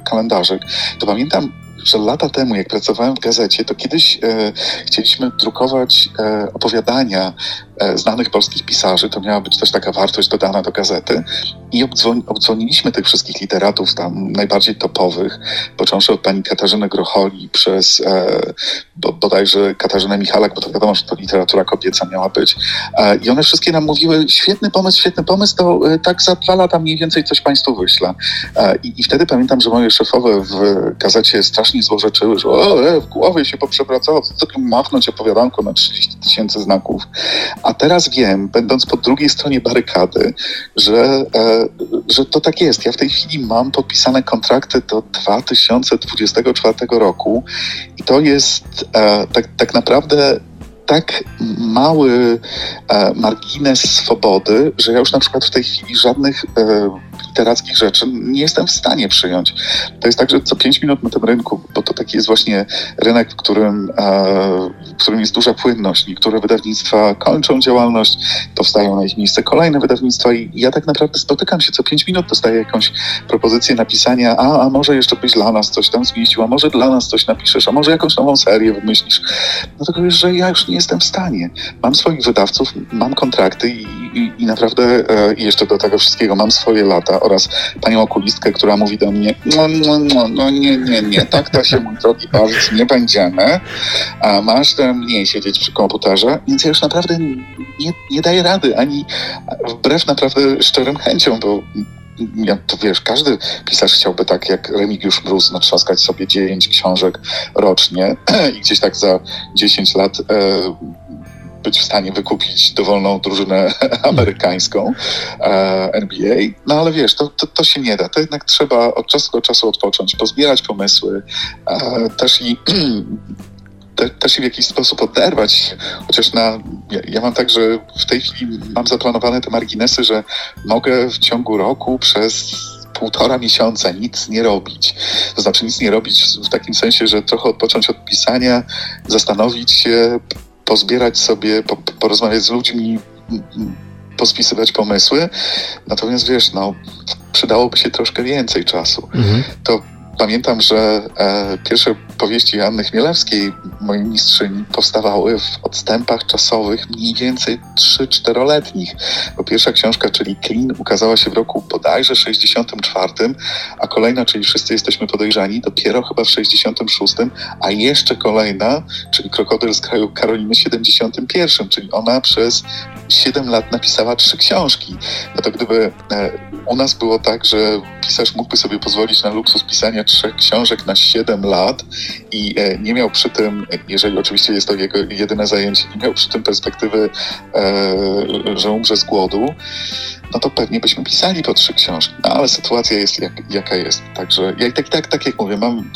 e. To pamiętam, że lata temu, jak pracowałem w gazecie, to kiedyś e, chcieliśmy drukować e, opowiadania znanych polskich pisarzy. To miała być też taka wartość dodana do gazety. I obdzwoni, obdzwoniliśmy tych wszystkich literatów tam najbardziej topowych, począwszy od pani Katarzyny Grocholi przez e, bo, bodajże Katarzynę Michalak, bo to wiadomo, że to literatura kobieca miała być. E, I one wszystkie nam mówiły, świetny pomysł, świetny pomysł, to e, tak za dwa lata mniej więcej coś państwu wyślę. E, i, I wtedy pamiętam, że moje szefowe w gazecie strasznie złorzeczyły, że o, e, w głowie się poprzepracował, co takim machnąć opowiadanko na 30 tysięcy znaków. A teraz wiem, będąc po drugiej stronie barykady, że, e, że to tak jest. Ja w tej chwili mam podpisane kontrakty do 2024 roku i to jest e, tak, tak naprawdę tak mały e, margines swobody, że ja już na przykład w tej chwili żadnych literackich rzeczy nie jestem w stanie przyjąć. To jest tak, że co pięć minut na tym rynku, bo to taki jest właśnie rynek, w którym, e, w którym jest duża płynność. Niektóre wydawnictwa kończą działalność, powstają na ich miejsce kolejne wydawnictwa i ja tak naprawdę spotykam się co pięć minut, dostaję jakąś propozycję napisania, a, a może jeszcze byś dla nas coś tam zmieścił, a może dla nas coś napiszesz, a może jakąś nową serię wymyślisz. No wiesz, że ja już nie jestem w stanie. Mam swoich wydawców, mam kontrakty i, i, i naprawdę e, jeszcze do tego wszystkiego mam swoje lata oraz panią okulistkę, która mówi do mnie, no, no, no, no nie, nie, nie, tak to się, mój drogi, bawić nie będziemy, a masz mniej siedzieć przy komputerze, więc ja już naprawdę nie, nie daję rady, ani wbrew naprawdę szczerym chęciom, bo ja, to wiesz, każdy pisarz chciałby tak jak Remigiusz Mróz natrzaskać sobie 9 książek rocznie i gdzieś tak za 10 lat e, być w stanie wykupić dowolną drużynę amerykańską e, NBA. No ale wiesz, to, to, to, się nie da. To jednak trzeba od czasu do czasu odpocząć, pozbierać pomysły, e, też i te, też i w jakiś sposób oderwać, chociaż na, ja, ja, mam tak, że w tej chwili mam zaplanowane te marginesy, że mogę w ciągu roku przez półtora miesiąca nic nie robić. To znaczy nic nie robić w takim sensie, że trochę odpocząć od pisania, zastanowić się, pozbierać sobie, po, porozmawiać z ludźmi, pospisywać pomysły. Natomiast wiesz, no, przydałoby się troszkę więcej czasu. Mhm. To pamiętam, że e, pierwsze powieści Anny Chmielewskiej, mojej mistrzyni, powstawały w odstępach czasowych mniej więcej 3-4-letnich. Bo pierwsza książka, czyli Clean, ukazała się w roku bodajże 64, a kolejna, czyli Wszyscy jesteśmy podejrzani, dopiero chyba w 66, a jeszcze kolejna, czyli Krokodyl z kraju Karoliny w 71, czyli ona przez 7 lat napisała trzy książki. No to gdyby e, u nas było tak, że pisarz mógłby sobie pozwolić na luksus pisania trzech książek na 7 lat i e, nie miał przy tym, jeżeli oczywiście jest to jego jedyne zajęcie, nie miał przy tym perspektywy, e, że umrze z głodu, no to pewnie byśmy pisali po trzy książki. No ale sytuacja jest jak, jaka jest. Także ja tak, tak, tak jak mówię, mam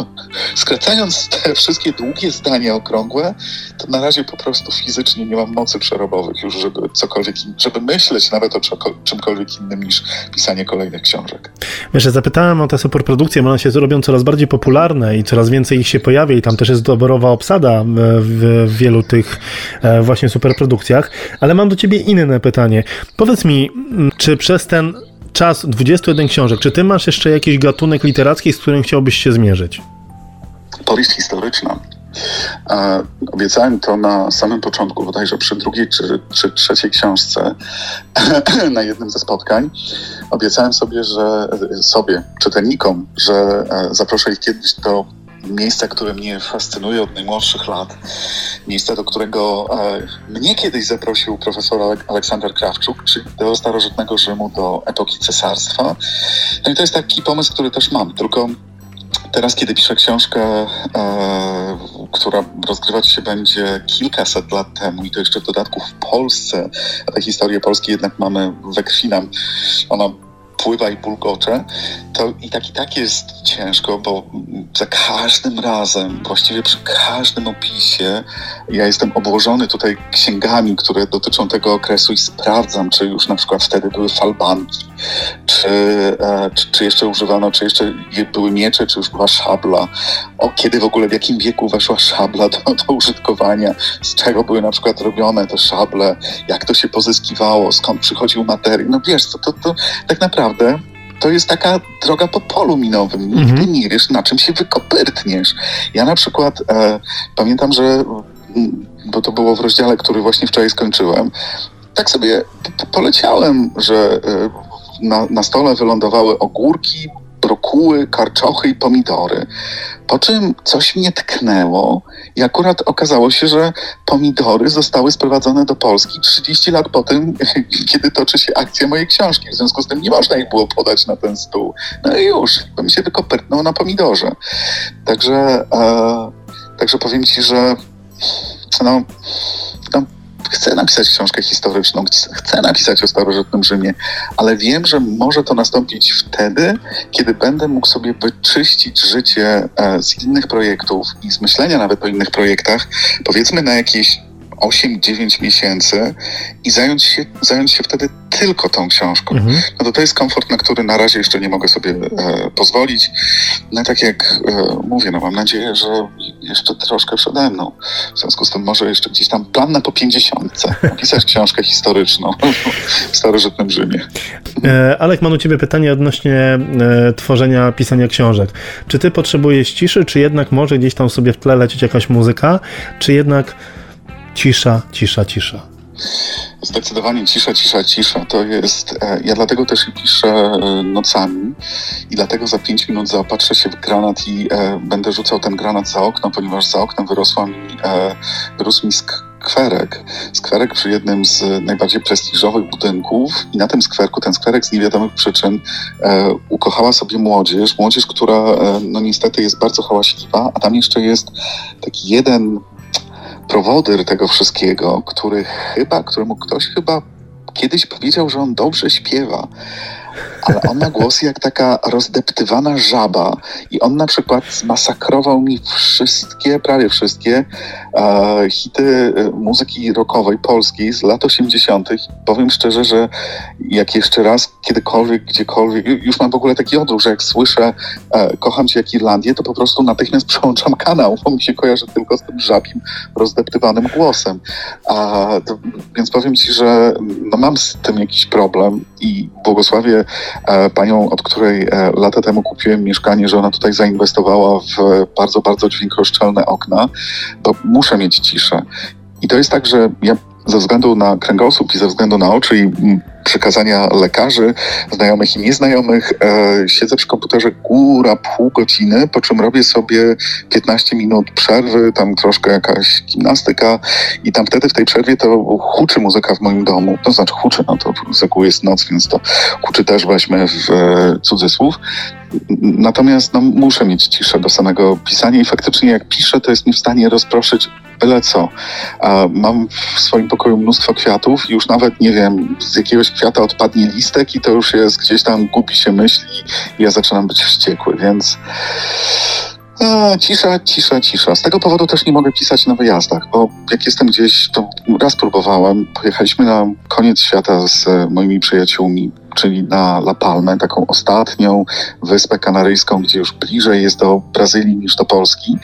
skracając te wszystkie długie zdania okrągłe, to na razie po prostu fizycznie nie mam mocy przerobowych już, żeby cokolwiek, żeby myśleć nawet o czymkolwiek innym niż pisanie kolejnych książek. Wiesz, zapytałem o te superprodukcje, bo one się robią coraz bardziej popularne i coraz więcej ich się pojawia i tam też jest doborowa obsada w wielu tych e, właśnie superprodukcjach, ale mam do ciebie inne pytanie. Powiedz mi, czy przez ten czas 21 książek, czy ty masz jeszcze jakiś gatunek literacki, z którym chciałbyś się zmierzyć? Powieść historyczna. E, obiecałem to na samym początku, bodajże przy drugiej czy, czy trzeciej książce na jednym ze spotkań. Obiecałem sobie, że sobie, czytelnikom, że e, zaproszę ich kiedyś do miejsca, które mnie fascynuje od najmłodszych lat. Miejsca, do którego e, mnie kiedyś zaprosił profesor Aleksander Krawczuk, czyli do starożytnego Rzymu, do epoki cesarstwa. No i to jest taki pomysł, który też mam, tylko teraz, kiedy piszę książkę, e, która rozgrywać się będzie kilkaset lat temu i to jeszcze w dodatku w Polsce, a tę historię Polski jednak mamy we krwi nam, ona pływa i bulgocze, to i tak i tak jest ciężko, bo za każdym razem, właściwie przy każdym opisie, ja jestem obłożony tutaj księgami, które dotyczą tego okresu i sprawdzam, czy już na przykład wtedy były falbanki, czy, e, czy, czy jeszcze używano, czy jeszcze były miecze, czy już była szabla, o kiedy w ogóle, w jakim wieku weszła szabla do, do użytkowania, z czego były na przykład robione te szable, jak to się pozyskiwało, skąd przychodził materiał. No wiesz, to, to, to tak naprawdę to jest taka droga po polu minowym. Nigdy mhm. nie wiesz, na czym się wykopyrtniesz. Ja na przykład e, pamiętam, że mm, bo to było w rozdziale, który właśnie wczoraj skończyłem, tak sobie poleciałem, że e, na, na stole wylądowały ogórki, brokuły, karczochy i pomidory. Po czym coś mnie tknęło i akurat okazało się, że pomidory zostały sprowadzone do Polski 30 lat po tym, kiedy toczy się akcja mojej książki. W związku z tym nie można ich było podać na ten stół. No i już, mi się wykopyrtnął na pomidorze. Także, e, także powiem Ci, że no, chcę napisać książkę historyczną, chcę napisać o starożytnym Rzymie, ale wiem, że może to nastąpić wtedy, kiedy będę mógł sobie wyczyścić życie e, z innych projektów i z myślenia nawet o innych projektach, powiedzmy na jakieś 8-9 miesięcy i zająć się, zająć się wtedy tylko tą książką. Mhm. No to to jest komfort, na który na razie jeszcze nie mogę sobie e, pozwolić. No tak jak e, mówię, no mam nadzieję, że jeszcze troszkę przede mną. W związku z tym może jeszcze gdzieś tam plan na po 50. Napisać książkę historyczną w starożytnym Rzymie. E, Alek, mam u ciebie pytanie odnośnie e, tworzenia, pisania książek. Czy ty potrzebujesz ciszy, czy jednak może gdzieś tam sobie w tle lecieć jakaś muzyka, czy jednak Cisza, cisza, cisza. Zdecydowanie cisza, cisza, cisza. To jest. E, ja dlatego też piszę e, nocami i dlatego za pięć minut zaopatrzę się w granat i e, będę rzucał ten granat za okno, ponieważ za oknem wyrosła mi, e, wyrósł mi skwerek. Skwerek przy jednym z najbardziej prestiżowych budynków i na tym skwerku, ten skwerek z niewiadomych przyczyn e, ukochała sobie młodzież. Młodzież, która e, no niestety jest bardzo hałaśliwa, a tam jeszcze jest taki jeden prowodyr tego wszystkiego, który chyba, któremu ktoś chyba kiedyś powiedział, że on dobrze śpiewa ale on ma głos jak taka rozdeptywana żaba i on na przykład zmasakrował mi wszystkie, prawie wszystkie e, hity e, muzyki rockowej polskiej z lat 80. Powiem szczerze, że jak jeszcze raz, kiedykolwiek, gdziekolwiek, już mam w ogóle taki odruch, że jak słyszę e, kocham cię jak Irlandię, to po prostu natychmiast przełączam kanał, bo mi się kojarzy tylko z tym żabim, rozdeptywanym głosem. A, to, więc powiem ci, że no, mam z tym jakiś problem i błogosławię panią, od której e, lata temu kupiłem mieszkanie, że ona tutaj zainwestowała w bardzo, bardzo dźwiękoszczelne okna, to muszę mieć ciszę. I to jest tak, że ja ze względu na kręgosłup i ze względu na oczy i przekazania lekarzy, znajomych i nieznajomych, e, siedzę przy komputerze góra pół godziny, po czym robię sobie 15 minut przerwy, tam troszkę jakaś gimnastyka i tam wtedy w tej przerwie to huczy muzyka w moim domu. To znaczy huczy, no to z reguły jest noc, więc to huczy też weźmy w e, cudzysłów. Natomiast no, muszę mieć ciszę do samego pisania i faktycznie jak piszę, to jest mi w stanie rozproszyć byle co. Mam w swoim pokoju mnóstwo kwiatów już nawet nie wiem, z jakiegoś kwiata odpadnie listek i to już jest gdzieś tam gubi się myśli i ja zaczynam być wściekły, więc a, cisza, cisza, cisza. Z tego powodu też nie mogę pisać na wyjazdach, bo jak jestem gdzieś, to raz próbowałem, pojechaliśmy na koniec świata z moimi przyjaciółmi czyli na La Palmę, taką ostatnią wyspę kanaryjską, gdzie już bliżej jest do Brazylii niż do Polski.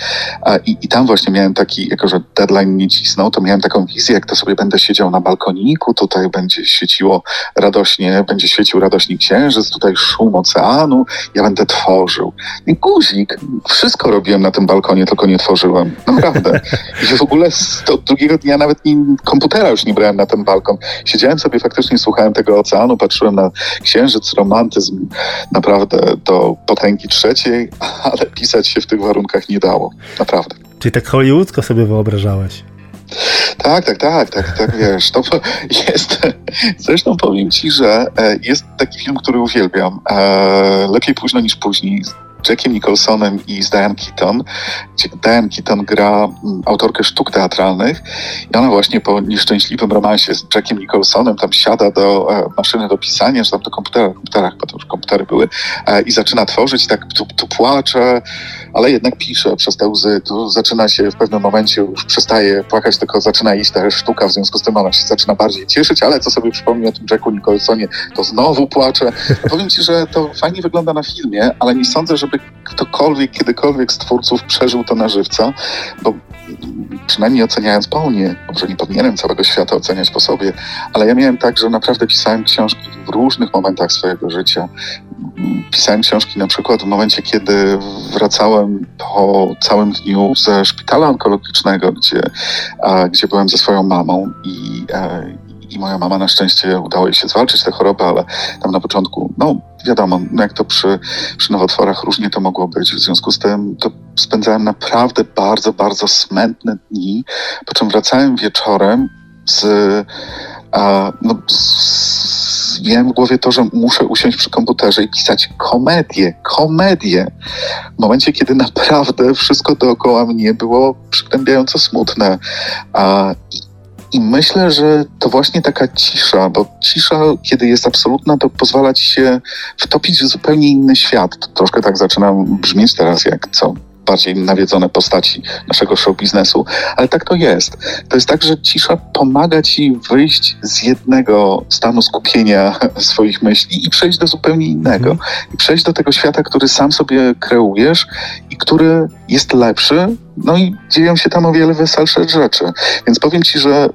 I, i tam właśnie miałem taki, jako że deadline nie cisnął, to miałem taką wizję, jak to sobie będę siedział na balkoniku, tutaj będzie świeciło radośnie, będzie świecił radośnie księżyc, tutaj szum oceanu, ja będę tworzył. I guzik, wszystko robiłem na tym balkonie, tylko nie tworzyłem. Naprawdę. I w ogóle od drugiego dnia nawet nie, komputera już nie brałem na ten balkon. Siedziałem sobie faktycznie, słuchałem tego oceanu, patrzyłem na księżyc, romantyzm naprawdę do potęgi trzeciej, ale pisać się w tych warunkach nie dało. Naprawdę. Czyli tak hollywoodzko sobie wyobrażałeś? Tak, tak, tak, tak, tak, wiesz, to jest, zresztą powiem Ci, że e, jest taki film, który uwielbiam, e, Lepiej późno niż później, Jackiem Nicholsonem i z Diane Keaton, Diane Keaton gra mm, autorkę sztuk teatralnych i ona właśnie po nieszczęśliwym romansie z Jackiem Nicholsonem tam siada do e, maszyny do pisania, czy tam do komputera, komputerach, bo to już komputery były, e, i zaczyna tworzyć, tak tu, tu płacze, ale jednak pisze przez te łzy. Tu zaczyna się w pewnym momencie, już przestaje płakać, tylko zaczyna iść ta sztuka, w związku z tym ona się zaczyna bardziej cieszyć, ale co sobie przypomni o tym Jacku Nicholsonie, to znowu płacze. Powiem ci, że to fajnie wygląda na filmie, ale nie sądzę, żeby ktokolwiek, kiedykolwiek z twórców przeżył to na żywca, bo przynajmniej oceniając po mnie, może nie powinienem całego świata oceniać po sobie, ale ja miałem tak, że naprawdę pisałem książki w różnych momentach swojego życia. Pisałem książki na przykład w momencie, kiedy wracałem po całym dniu ze szpitala onkologicznego, gdzie, gdzie byłem ze swoją mamą i, e, i moja mama na szczęście udało jej się zwalczyć tę chorobę, ale tam na początku, no wiadomo, no jak to przy, przy nowotworach różnie to mogło być. W związku z tym to spędzałem naprawdę bardzo, bardzo smętne dni, po czym wracałem wieczorem z, a, no, miałem w głowie to, że muszę usiąść przy komputerze i pisać komedię, komedię. W momencie, kiedy naprawdę wszystko dookoła mnie było przygnębiająco smutne. A, i myślę, że to właśnie taka cisza, bo cisza, kiedy jest absolutna, to pozwala ci się wtopić w zupełnie inny świat. To troszkę tak zaczynam brzmieć teraz, jak co bardziej nawiedzone postaci naszego show biznesu, ale tak to jest. To jest tak, że cisza pomaga ci wyjść z jednego stanu skupienia swoich myśli i przejść do zupełnie innego. Mhm. I przejść do tego świata, który sam sobie kreujesz i który jest lepszy, no i dzieją się tam o wiele weselsze rzeczy. Więc powiem ci, że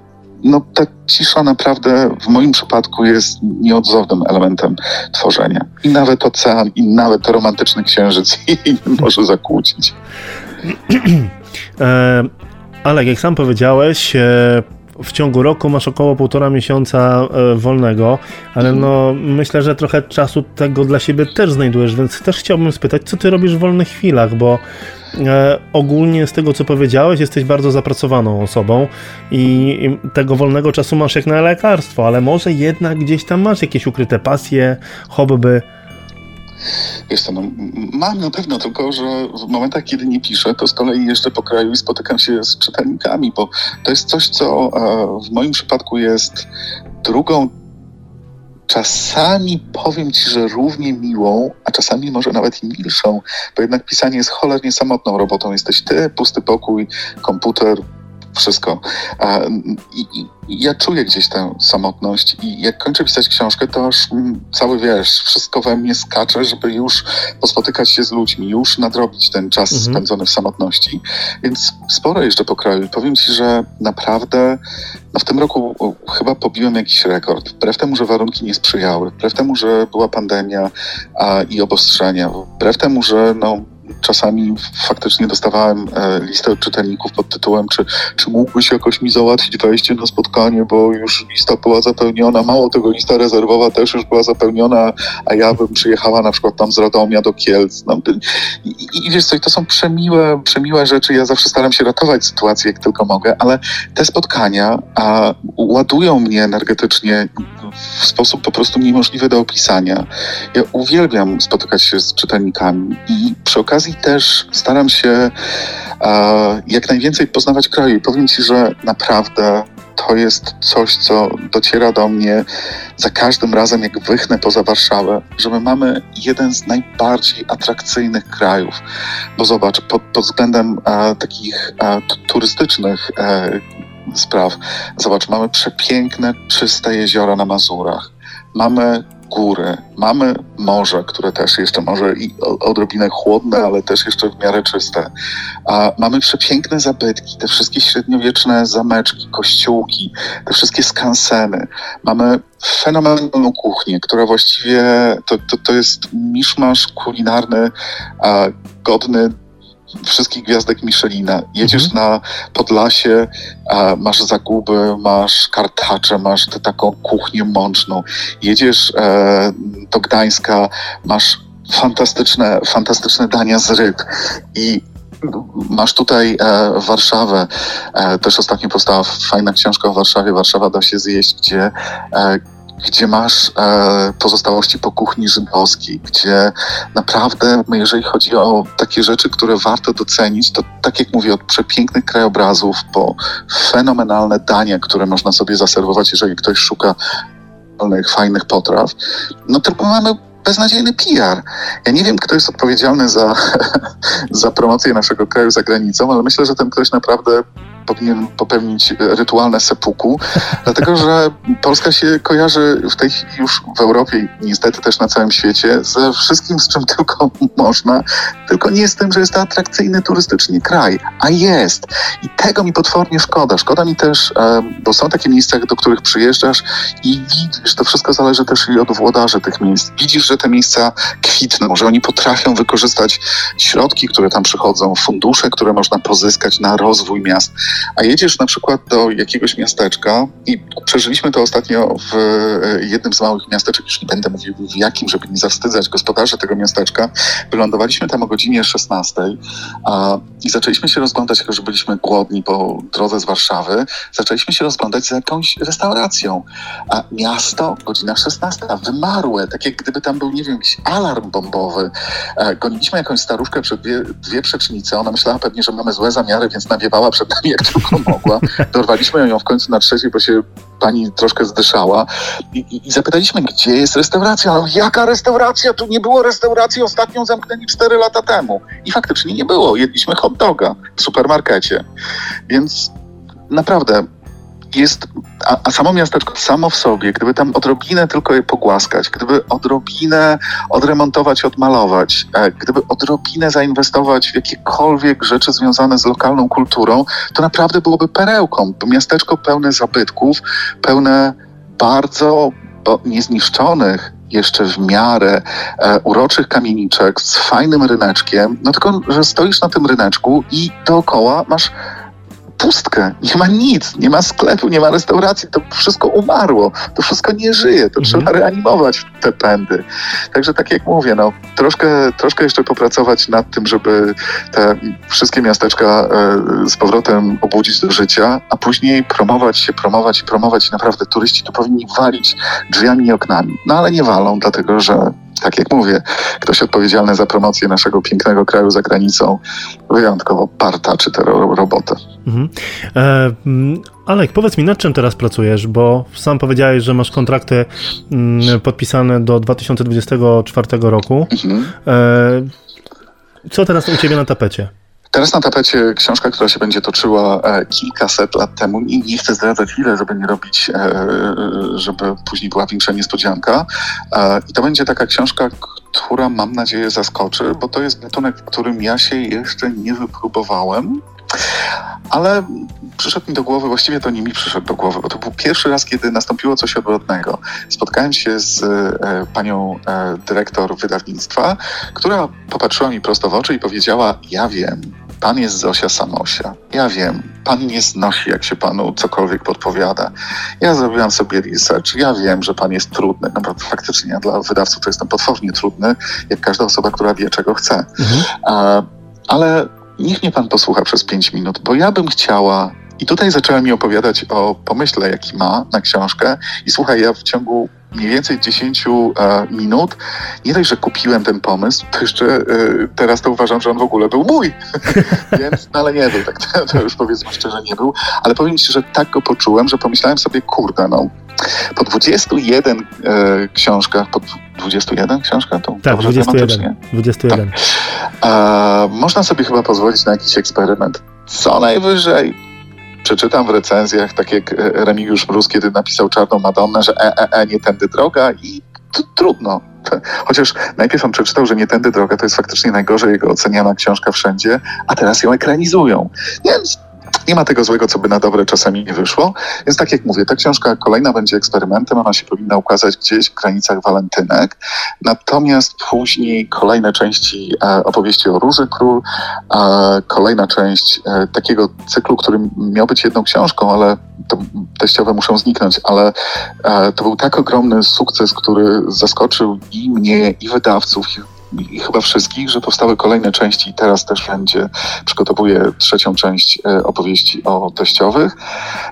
no ta cisza naprawdę w moim przypadku jest nieodzownym elementem tworzenia. I nawet ocean, i nawet romantyczny księżyc może zakłócić. e, Alek, jak sam powiedziałeś, e, w ciągu roku masz około półtora miesiąca e, wolnego, ale no myślę, że trochę czasu tego dla siebie też znajdujesz, więc też chciałbym spytać, co ty robisz w wolnych chwilach, bo e, ogólnie z tego, co powiedziałeś, jesteś bardzo zapracowaną osobą i, i tego wolnego czasu masz jak na lekarstwo, ale może jednak gdzieś tam masz jakieś ukryte pasje, hobby, Wiesz co, no, mam na pewno, tylko że w momentach, kiedy nie piszę, to z kolei jeszcze po kraju i spotykam się z czytelnikami, bo to jest coś, co e, w moim przypadku jest drugą czasami powiem ci, że równie miłą, a czasami może nawet i milszą, bo jednak pisanie jest cholernie samotną robotą. Jesteś ty, pusty pokój, komputer, wszystko. I, ja czuję gdzieś tę samotność i jak kończę pisać książkę, to aż cały, wiesz, wszystko we mnie skacze, żeby już pospotykać się z ludźmi, już nadrobić ten czas mhm. spędzony w samotności. Więc sporo jeszcze po kraju. Powiem ci, że naprawdę no w tym roku chyba pobiłem jakiś rekord. Wbrew temu, że warunki nie sprzyjały, wbrew temu, że była pandemia a, i obostrzenia, wbrew temu, że no, czasami faktycznie dostawałem e, listę od czytelników pod tytułem, czy, czy mógłbyś jakoś mi załatwić wejście na spotkanie, bo już lista była zapełniona. Mało tego, lista rezerwowa też już była zapełniona, a ja bym przyjechała na przykład tam z Radomia do Kielc. I, i, I wiesz co, to są przemiłe, przemiłe rzeczy. Ja zawsze staram się ratować sytuację, jak tylko mogę, ale te spotkania a, ładują mnie energetycznie w sposób po prostu niemożliwy do opisania. Ja uwielbiam spotykać się z czytelnikami i przy okazji też staram się e, jak najwięcej poznawać kraju. I powiem Ci, że naprawdę to jest coś, co dociera do mnie za każdym razem, jak wychnę poza Warszawę, że my mamy jeden z najbardziej atrakcyjnych krajów. Bo zobacz, pod, pod względem e, takich e, turystycznych e, spraw. Zobacz, mamy przepiękne, czyste jeziora na Mazurach. Mamy góry, mamy morze, które też jeszcze może i odrobinę chłodne, ale też jeszcze w miarę czyste. A mamy przepiękne zabytki, te wszystkie średniowieczne zameczki, kościółki, te wszystkie skanseny. Mamy fenomenalną kuchnię, która właściwie to, to, to jest miszmasz kulinarny, a, godny wszystkich gwiazdek Michelina. Jedziesz mhm. na Podlasie, masz zaguby, masz kartacze, masz tę taką kuchnię mączną. Jedziesz e, do Gdańska, masz fantastyczne, fantastyczne dania z ryb i Masz tutaj e, Warszawę. E, też ostatnio powstała fajna książka o Warszawie. Warszawa da się zjeść, gdzie e, gdzie masz e, pozostałości po kuchni żydowskiej, gdzie naprawdę, jeżeli chodzi o takie rzeczy, które warto docenić, to tak jak mówię, od przepięknych krajobrazów po fenomenalne dania, które można sobie zaserwować, jeżeli ktoś szuka fajnych potraw, no tylko mamy beznadziejny PR. Ja nie wiem, kto jest odpowiedzialny za, za promocję naszego kraju za granicą, ale myślę, że ten ktoś naprawdę powinien popełnić rytualne sepuku, dlatego że Polska się kojarzy w tej chwili już w Europie i niestety też na całym świecie ze wszystkim, z czym tylko można, tylko nie z tym, że jest to atrakcyjny turystycznie kraj, a jest. I tego mi potwornie szkoda. Szkoda mi też, bo są takie miejsca, do których przyjeżdżasz i widzisz, to wszystko zależy też i od włodarzy tych miejsc. Widzisz, że te miejsca kwitną, że oni potrafią wykorzystać środki, które tam przychodzą, fundusze, które można pozyskać na rozwój miast. A jedziesz na przykład do jakiegoś miasteczka i przeżyliśmy to ostatnio w e, jednym z małych miasteczek, już nie będę mówił w jakim, żeby nie zawstydzać gospodarzy tego miasteczka. Wylądowaliśmy tam o godzinie 16 a, i zaczęliśmy się rozglądać, jako że byliśmy głodni po drodze z Warszawy, zaczęliśmy się rozglądać za jakąś restauracją. A miasto, godzina 16, wymarłe, tak jak gdyby tam był, nie wiem, jakiś alarm bombowy. E, goniliśmy jakąś starówkę przed dwie, dwie przecznice, ona myślała pewnie, że mamy złe zamiary, więc nawiewała przed nami jak tylko mogła. Dorwaliśmy ją w końcu na trzeciej, bo się pani troszkę zdyszała I, i, i, zapytaliśmy, gdzie jest restauracja. No, jaka restauracja? Tu nie było restauracji, ostatnią zamknęli cztery lata temu. I faktycznie nie było. Jedliśmy hot doga w supermarkecie. Więc naprawdę jest, a, a, samo miasteczko samo w sobie, gdyby tam odrobinę tylko je pogłaskać, gdyby odrobinę odremontować, odmalować, e, gdyby odrobinę zainwestować w jakiekolwiek rzeczy związane z lokalną kulturą, to naprawdę byłoby perełką. Miasteczko pełne zabytków, pełne bardzo niezniszczonych, jeszcze w miarę e, uroczych kamieniczek z fajnym ryneczkiem, no tylko, że stoisz na tym ryneczku i dookoła masz pustkę, nie ma nic, nie ma sklepu, nie ma restauracji, to wszystko umarło, to wszystko nie żyje, to mhm. trzeba reanimować te pędy. Także tak jak mówię, no, troszkę, troszkę jeszcze popracować nad tym, żeby te wszystkie miasteczka e, z powrotem obudzić do życia, a później promować się, promować i promować i naprawdę turyści tu powinni walić drzwiami i oknami. No ale nie walą, dlatego że tak jak mówię, ktoś odpowiedzialny za promocję naszego pięknego kraju za granicą wyjątkowo partaczy tę robotę. Mhm. E, mm, Alek, powiedz mi, nad czym teraz pracujesz, bo sam powiedziałeś, że masz kontrakty mm, podpisane do 2024 roku. Mhm. E, co teraz u ciebie na tapecie? Teraz na tapecie książka, która się będzie toczyła e, kilkaset lat temu. Nie, nie chcę zdradzać ile, żeby nie robić, e, żeby później była większa niespodzianka. E, I to będzie taka książka, która mam nadzieję zaskoczy, bo to jest gatunek, w którym ja się jeszcze nie wypróbowałem. Ale przyszedł mi do głowy, właściwie to nie mi przyszedł do głowy, bo to był pierwszy raz, kiedy nastąpiło coś odwrotnego. Spotkałem się z e, panią e, dyrektor wydawnictwa, która popatrzyła mi prosto w oczy i powiedziała: Ja wiem, pan jest Zosia Samosia. Ja wiem, pan nie znosi, jak się panu cokolwiek podpowiada. Ja zrobiłam sobie research. Ja wiem, że pan jest trudny. No bo faktycznie ja dla wydawców to jestem potwornie trudny, jak każda osoba, która wie, czego chce. Mhm. ale niech mnie pan posłucha przez pięć minut, bo ja bym chciała. I tutaj zaczęła mi opowiadać o pomyśle, jaki ma na książkę. I słuchaj, ja w ciągu mniej więcej 10 e, minut nie dość, że kupiłem ten pomysł, to jeszcze e, teraz to uważam, że on w ogóle był mój. Więc, no ale nie był, tak to, to już powiedzmy szczerze nie był. Ale powiem ci, że tak go poczułem, że pomyślałem sobie, kurde, no po 21 e, książkach, po 21 książkach? To tak, 21. 21. Tak. E, można sobie chyba pozwolić na jakiś eksperyment. Co najwyżej przeczytam w recenzjach, tak jak e, Remigiusz Mróz, kiedy napisał Czarną Madonnę, że e, e, e nie tędy droga i trudno. Chociaż najpierw on przeczytał, że nie tędy droga to jest faktycznie najgorzej jego oceniana książka wszędzie, a teraz ją ekranizują. Więc nie ma tego złego, co by na dobre czasami nie wyszło. Więc tak jak mówię, ta książka kolejna będzie eksperymentem, ona się powinna ukazać gdzieś w granicach walentynek. Natomiast później kolejne części e, opowieści o Róży Król, e, kolejna część e, takiego cyklu, który miał być jedną książką, ale to teściowe muszą zniknąć, ale to był tak ogromny sukces, który zaskoczył i mnie, i wydawców, i chyba wszystkich, że powstały kolejne części i teraz też będzie, przygotowuję trzecią część e, opowieści o teściowych.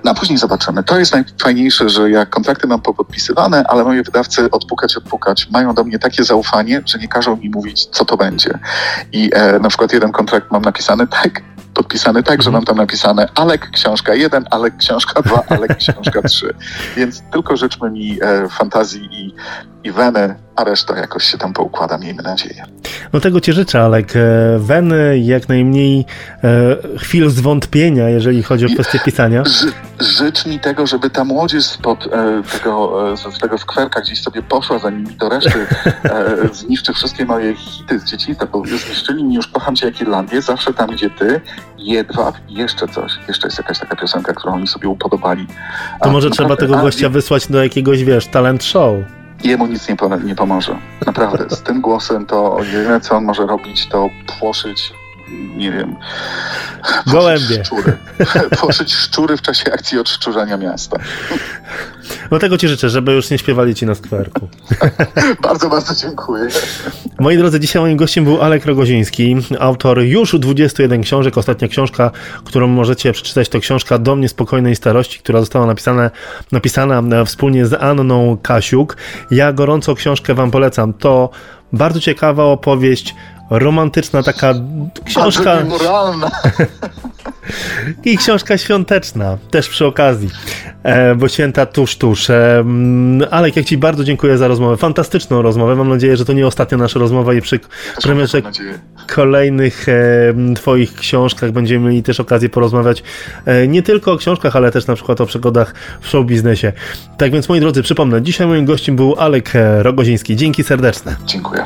No a później zobaczymy. To jest najfajniejsze, że jak kontrakty mam popodpisywane, ale moje wydawcy odpukać, odpukać, mają do mnie takie zaufanie, że nie każą mi mówić, co to będzie. I e, na przykład jeden kontrakt mam napisany tak, podpisany tak, że Mhm. mam tam napisane Alek książka 1, Alek książka 2, Alek książka 3. Więc tylko życzmy mi e, fantazji i, i weny, a reszta jakoś się tam poukłada, miejmy nadzieję. No tego ci życzę, Alek. E, Weny, jak najmniej e, chwil zwątpienia, jeżeli chodzi o kwestię pisania. Ży, życz mi tego, żeby ta młodzież spod e, tego, e, z tego skwerka gdzieś sobie poszła, zanim mi do reszty e, zniszczy wszystkie moje hity z dzieciństwa, bo już zniszczyli mi już Kocham Cię jak Irlandię, zawsze tam, gdzie Ty, Jedwab i jeszcze coś. Jeszcze jest jakaś taka piosenka, którą oni sobie upodobali. To A, może trzeba tego gościa wysłać do jakiegoś, wiesz, talent show. Jemu nic nie, nie pomoże. Naprawdę. Z tym głosem to jedyne, co on może robić, to płoszyć, nie wiem... Gołębie. Szczury. Szczury w czasie akcji odszczurzania miasta. No tego ci życzę, żeby już nie śpiewali ci na skwerku. Bardzo, bardzo dziękuję. Moi drodzy, dzisiaj moim gościem był Alek Rogoziński, autor już 21 książek. Ostatnia książka, którą możecie przeczytać, to książka Do mnie spokojnej starości, która została napisana, napisana wspólnie z Anną Kasiuk. Ja gorąco książkę wam polecam. To bardzo ciekawa opowieść, romantyczna taka książka niemoralna. i książka świąteczna, też przy okazji, e, bo święta tuż, tuż. E, Alek, jak ci bardzo dziękuję za rozmowę, fantastyczną rozmowę. Mam nadzieję, że to nie ostatnia nasza rozmowa i przy premierze kolejnych e, Twoich książkach będziemy mieli też okazję porozmawiać nie tylko o książkach, ale też na przykład o przygodach w show biznesie. Tak więc moi drodzy, przypomnę, dzisiaj moim gościem był Alek Rogoziński. Dzięki serdeczne. Dziękuję.